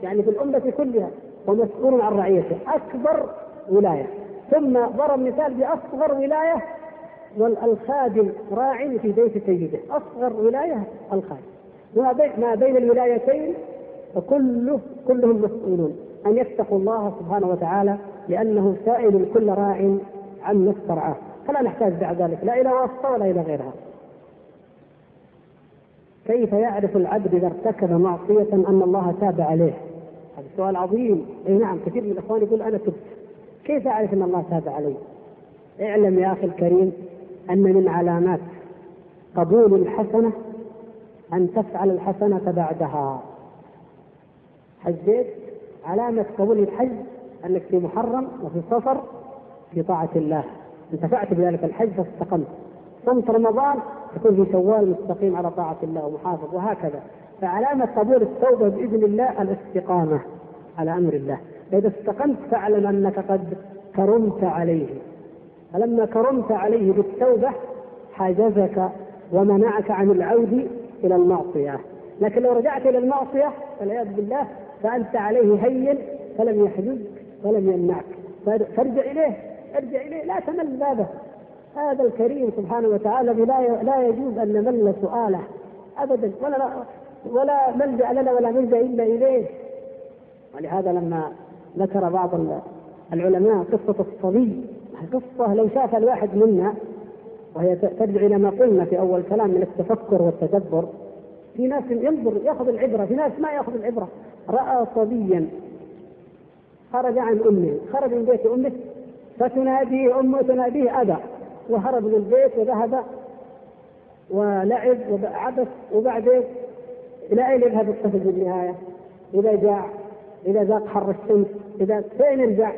يعني في الأمة كلها ومسؤول عن رعيته. أكبر ولاية. ثم ضرب مثال بأصغر ولاية والخادم راع في بيت سيده أصغر ولاية الخادم ما بين الولايتين فكله كلهم مسؤولون. أن يتقوا الله سبحانه وتعالى لأنه سائل كل راع عن ما استرعاه. فلا نحتاج بعد ذلك. لا إلى واسطة ولا إلى غيرها. كيف يعرف العبد إذا ارتكب معصية أن الله تاب عليه؟ هذا سؤال عظيم. إي نعم كثير من الإخوان يقول أنا تبت. كيف أعرف أن الله تاب علي؟ اعلم يا أخي الكريم أن من علامات قبول الحسنة أن تفعل الحسنة بعدها. حجيت؟ علامة قبول الحج أنك في محرم وفي سفر في طاعة الله. انتفعت بذلك الحج فاستقمت. صمت رمضان تكون في شوال مستقيم على طاعة الله ومحافظ وهكذا. فعلامة قبول التوبة بإذن الله الاستقامة على أمر الله. فإذا استقمت فاعلم أنك قد كرمت عليه. فلما كرمت عليه بالتوبة حجزك ومنعك عن العود إلى المعصية. لكن لو رجعت إلى المعصية والعياذ بالله فأنت عليه هين فلم يحجزك ولم يمنعك. فارجع إليه ارجع إليه لا تمل بابه. هذا الكريم سبحانه وتعالى لا لا يجوز أن نمل سؤاله ابدا ولا ولا ملجأ لنا ولا ملجأ إلا إليه. ولهذا لما ذكر بعض العلماء قصة الصبي قصة لو شاف الواحد منا وهي ترجع إلى ما قلنا في أول كلام من التفكر والتدبر في ناس ينظر يأخذ العبرة في ناس ما يأخذ العبرة. رأى صبيا خرج عن أمه خرج من بيت أمه فتناديه أمه تناديه ابى وهرب من البيت وذهب ولعب وعبث وبعدين إلى أين يذهب الطفل في النهاية؟ إذا جاع إذا ذاق حر الشمس إذا فين يرجع؟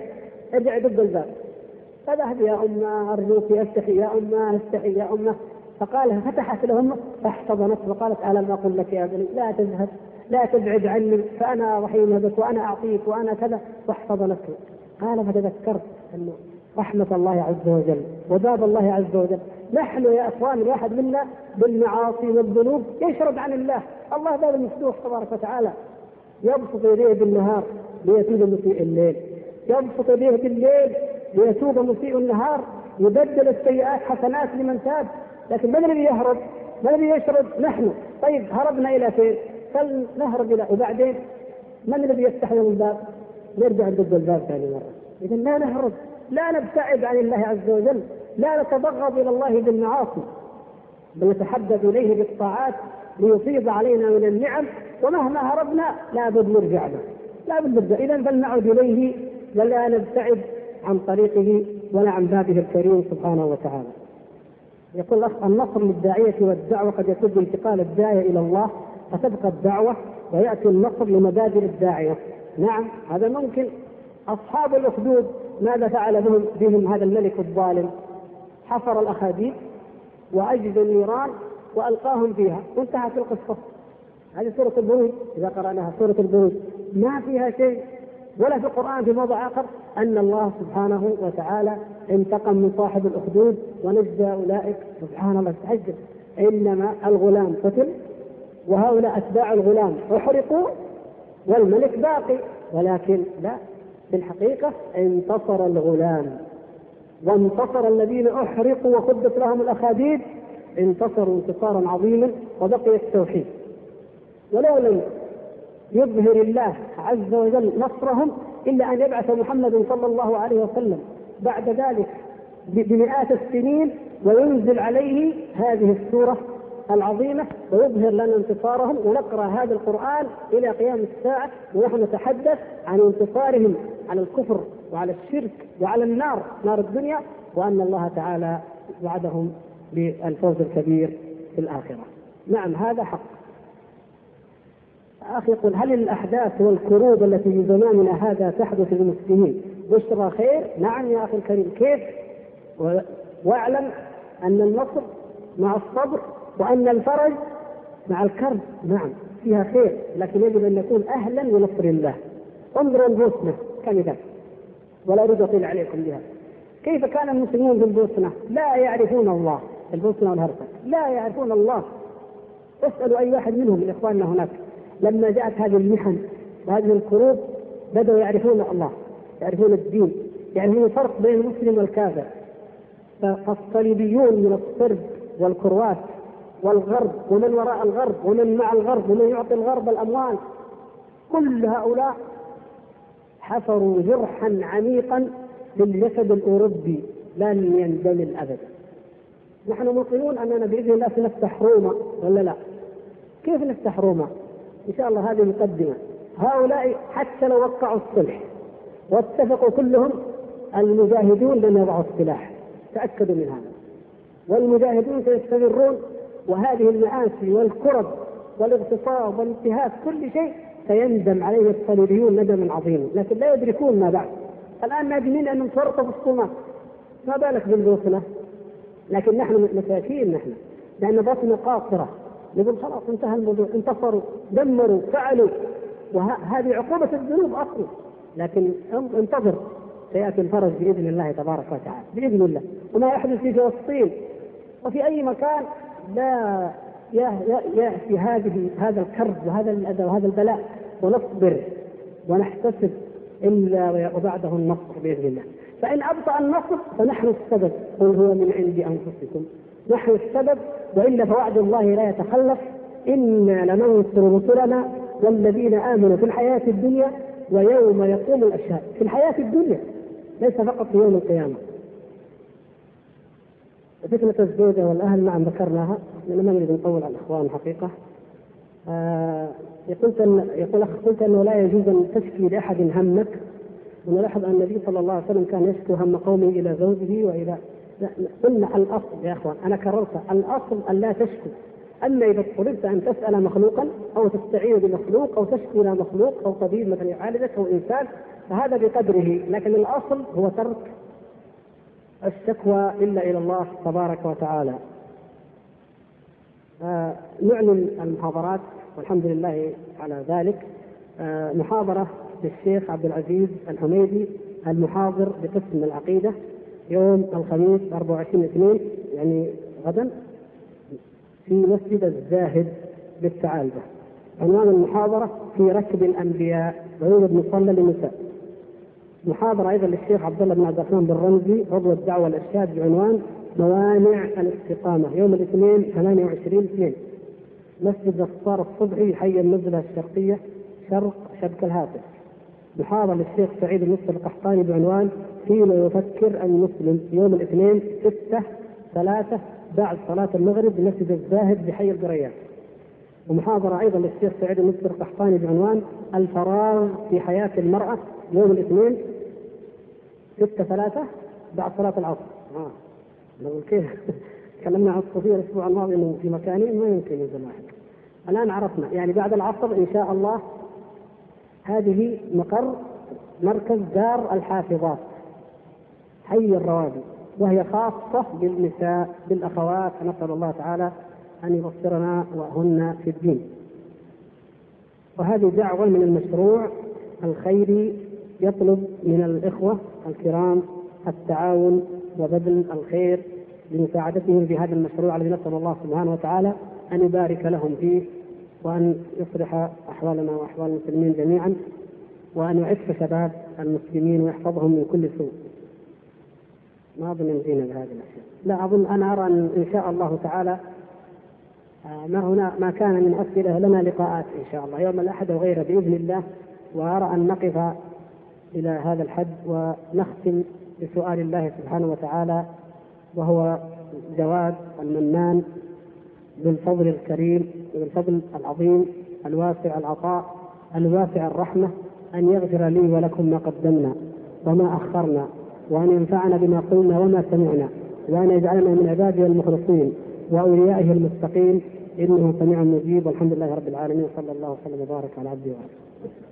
ارجع يدق الباب. فذهب يا أمه أرجوك أستحي يا أمه أستحي يا أمه. فقال فتحت له أمه فاحتضنته وقالت ألم أقل لك يا بني لا تذهب لا تبعد عني فأنا رحيم بك وأنا أعطيك وأنا كذا. واحتضنته قال فتذكرت أنه رحمة الله عز وجل وباب الله عز وجل. نحن يا إخوان الواحد منا بالمعاصي والذنوب يشرد عن الله. الله باب مفتوح تبارك وتعالى. يبسط يديه بالنهار ليتوب مسيء الليل. يبسط يديه بالليل ليتوب مسيء النهار. يبدل السيئات حسنات لمن تاب. لكن من الذي يهرب؟ من الذي يشرد؟ نحن. طيب هربنا إلى فين؟ فلنهرب إلى وبعدين؟ من الذي يفتح له الباب؟ نرجع ندق الباب ثاني مرة. اذا لا نهرب. لا نبتعد عن الله عز وجل لا نتبغض إلى الله بالمعاصي بل نتحدث إليه بالطاعات ليفيض علينا من النعم ومهما هربنا لابد نرجع له لابد نرجع اذا فلنعد إليه ولا نبتعد عن طريقه ولا عن بابه الكريم سبحانه وتعالى. يقول الأخ النصر للداعية والدعوة قد يكون بانتقال الداعية إلى الله فتبقى الدعوة ويأتي النصر لمبادئ الداعية. نعم هذا ممكن أصحاب الأخدود ماذا فعل بهم, بهم هذا الملك الظالم؟ حفر الأخاديد وأجد النيران وألقاهم فيها. وانتهت القصة. هذه سورة البروج إذا قرأناها سورة البروج ما فيها شيء ولا في القرآن في موضع آخر. أن الله سبحانه وتعالى انتقم من صاحب الأخدود ونجى أولئك. سبحان الله تعجب إنما الغلام قتل وهؤلاء أتباع الغلام. أحرقوا والملك باقي. ولكن لا. في الحقيقة انتصر الغلام. وانتصر الذين أحرقوا وخدت لهم الأخاديد انتصروا انتصارا عظيما وبقي التوحيد. ولو لم يظهر الله عز وجل نصرهم إلا أن يبعث محمد صلى الله عليه وسلم بعد ذلك بمئات السنين وينزل عليه هذه السورة العظيمة ويظهر لنا انتصارهم ونقرأ هذا القرآن إلى قيام الساعة ونحن نتحدث عن انتصارهم على الكفر وعلى الشرك وعلى النار نار الدنيا وأن الله تعالى وعدهم بالفوز الكبير في الآخرة. نعم هذا حق أخي يقول هل الأحداث والكروب التي في زماننا هذا تحدث للمسلمين بشرى خير؟ نعم يا أخي الكريم كيف؟ واعلم أن النصر مع الصبر وأن الفرج مع الكرب نعم فيها خير لكن يجب أن نكون أهلا لنصر الله. انظروا البوسنه كمثال ولا أريد أطيل عليكم بها. كيف كان المسلمون في البوسنة؟ لا يعرفون الله. البوسنة والهرسك لا يعرفون الله. اسألوا أي واحد منهم من إخواننا هناك. لما جاءت هذه المحن وهذه الكروب بدأوا يعرفون الله يعرفون الدين. يعرفون الفرق بين المسلم والكافر. فالصليبيون من الصرب والكروات والغرب ومن وراء الغرب ومن مع الغرب ومن يعطي الغرب الأموال. كل هؤلاء حفروا جرحا عميقا للجسد الأوروبي لن يندمل أبدا. نحن موقنون أننا بإذن الله سنفتح روما ولا لا؟ كيف نفتح روما؟ إن شاء الله هذه مقدمة. هؤلاء حتى لو وقعوا الصلح واتفقوا كلهم المجاهدون لن يضعوا السلاح. تأكدوا من هذا. والمجاهدون سيستمرون وهذه المآسي والكرب والاغتصاب والانتهاك كل شيء سيندم عليه الصليبيون ندما عظيما لكن لا يدركون ما بعد. الآن نادمين أن نفرط في الصومال. ما بالك بالبوسنه لكن نحن مساكين نحن لأن بطن قاصرة. نقول خلاص انتهى الموضوع انتصروا دمروا فعلوا. وهذه عقوبة الذنوب أصلا. لكن انتظر سيأتي الفرج بإذن الله تبارك وتعالى بإذن الله. وما يحدث في فلسطين وفي أي مكان لا يأتي هذه هذا الكرب وهذا الأذى وهذا البلاء ونصبر ونحتسب إلا وبعده النصر بإذن الله. فإن أبطأ النصر فنحن السبب قل هو من عند أنفسكم. نحن السبب والا فوعد الله لا يتخلف إنا لننصر رسلنا والذين آمنوا في الحياة الدنيا ويوم يقوم الأشهاد. في الحياة الدنيا ليس فقط في يوم القيامة. فتنة الزوجة والأهل نعم ذكرناها لأن ما نريد نطول على الإخوان الحقيقة آه قلت أن يقول أخ قلت أنه لا يجوز أن تشكي لأحد همك. ونلاحظ أن النبي صلى الله عليه وسلم كان يشكو هم قومه إلى زوجه وإلى قلنا الأصل يا إخوان أنا كررت الأصل أن لا تشكو. أما إذا اضطررت أن تسأل مخلوقا أو تستعين بمخلوق أو تشكو إلى مخلوق أو طبيب مثلا يعالجك أو إنسان فهذا بقدره لكن الأصل هو ترك. الشكوى إلا إلى الله تبارك وتعالى. آه نعلن المحاضرات والحمد لله على ذلك. آه محاضرة للشيخ عبد العزيز الحميدي المحاضر بقسم العقيدة يوم الخميس 24 اثنين يعني غدا في مسجد الزاهد بالثعالبة عنوان المحاضرة في ركب الأنبياء ويوجد مصلى للنساء. محاضرة أيضا للشيخ عبد الله بن عبد الرحمن بن رمزي عضو الدعوة الإرشاد بعنوان موانع الاستقامة يوم الاثنين 28 اثنين. مسجد الصار الصبحي حي النزلة الشرقية شرق شبك الهاتف. محاضرة للشيخ سعيد المصري القحطاني بعنوان فيما يفكر المسلم يوم الاثنين ستة ثلاثة بعد صلاة المغرب بمسجد الزاهد بحي القريات ومحاضرة أيضا للشيخ سعيد المصري القحطاني بعنوان الفراغ في حياة المرأة يوم الاثنين ستة ثلاثة بعد صلاة العصر. آه. نقول كيف؟ تكلمنا عن الصوفية الأسبوع الماضي أنه في مكانين ما يمكن ينزل واحد الآن عرفنا يعني بعد العصر إن شاء الله هذه مقر مركز دار الحافظات. حي الروابي وهي خاصة بالنساء بالأخوات. نسأل الله تعالى أن يبصرنا وهن في الدين. وهذه دعوة من المشروع الخيري يطلب من الإخوة الكرام التعاون وبذل الخير لمساعدتهم في هذا المشروع الذي نسأل الله سبحانه وتعالى أن يبارك لهم فيه وأن يصلح أحوالنا وأحوال المسلمين جميعا وأن يعف شباب المسلمين ويحفظهم من كل سوء. ما أظن يمدينا بهذه الأشياء. لا أظن أنا أرى أن إن شاء الله تعالى آه، ما هنا ما كان من أسئلة لنا لقاءات إن شاء الله. يوم الأحد وغيره بإذن الله وأرى أن نقف إلى هذا الحد ونختم بسؤال الله سبحانه وتعالى وهو جواد المنان بالفضل الكريم بالفضل العظيم الواسع العطاء الواسع الرحمة أن يغفر لي ولكم ما قدمنا وما أخرنا وأن ينفعنا بما قلنا وما سمعنا وأن يجعلنا من عباده المخلصين وأوليائه المتقين إنه سميع مجيب والحمد لله رب العالمين صلى الله وسلم وبارك على عبده ورسوله.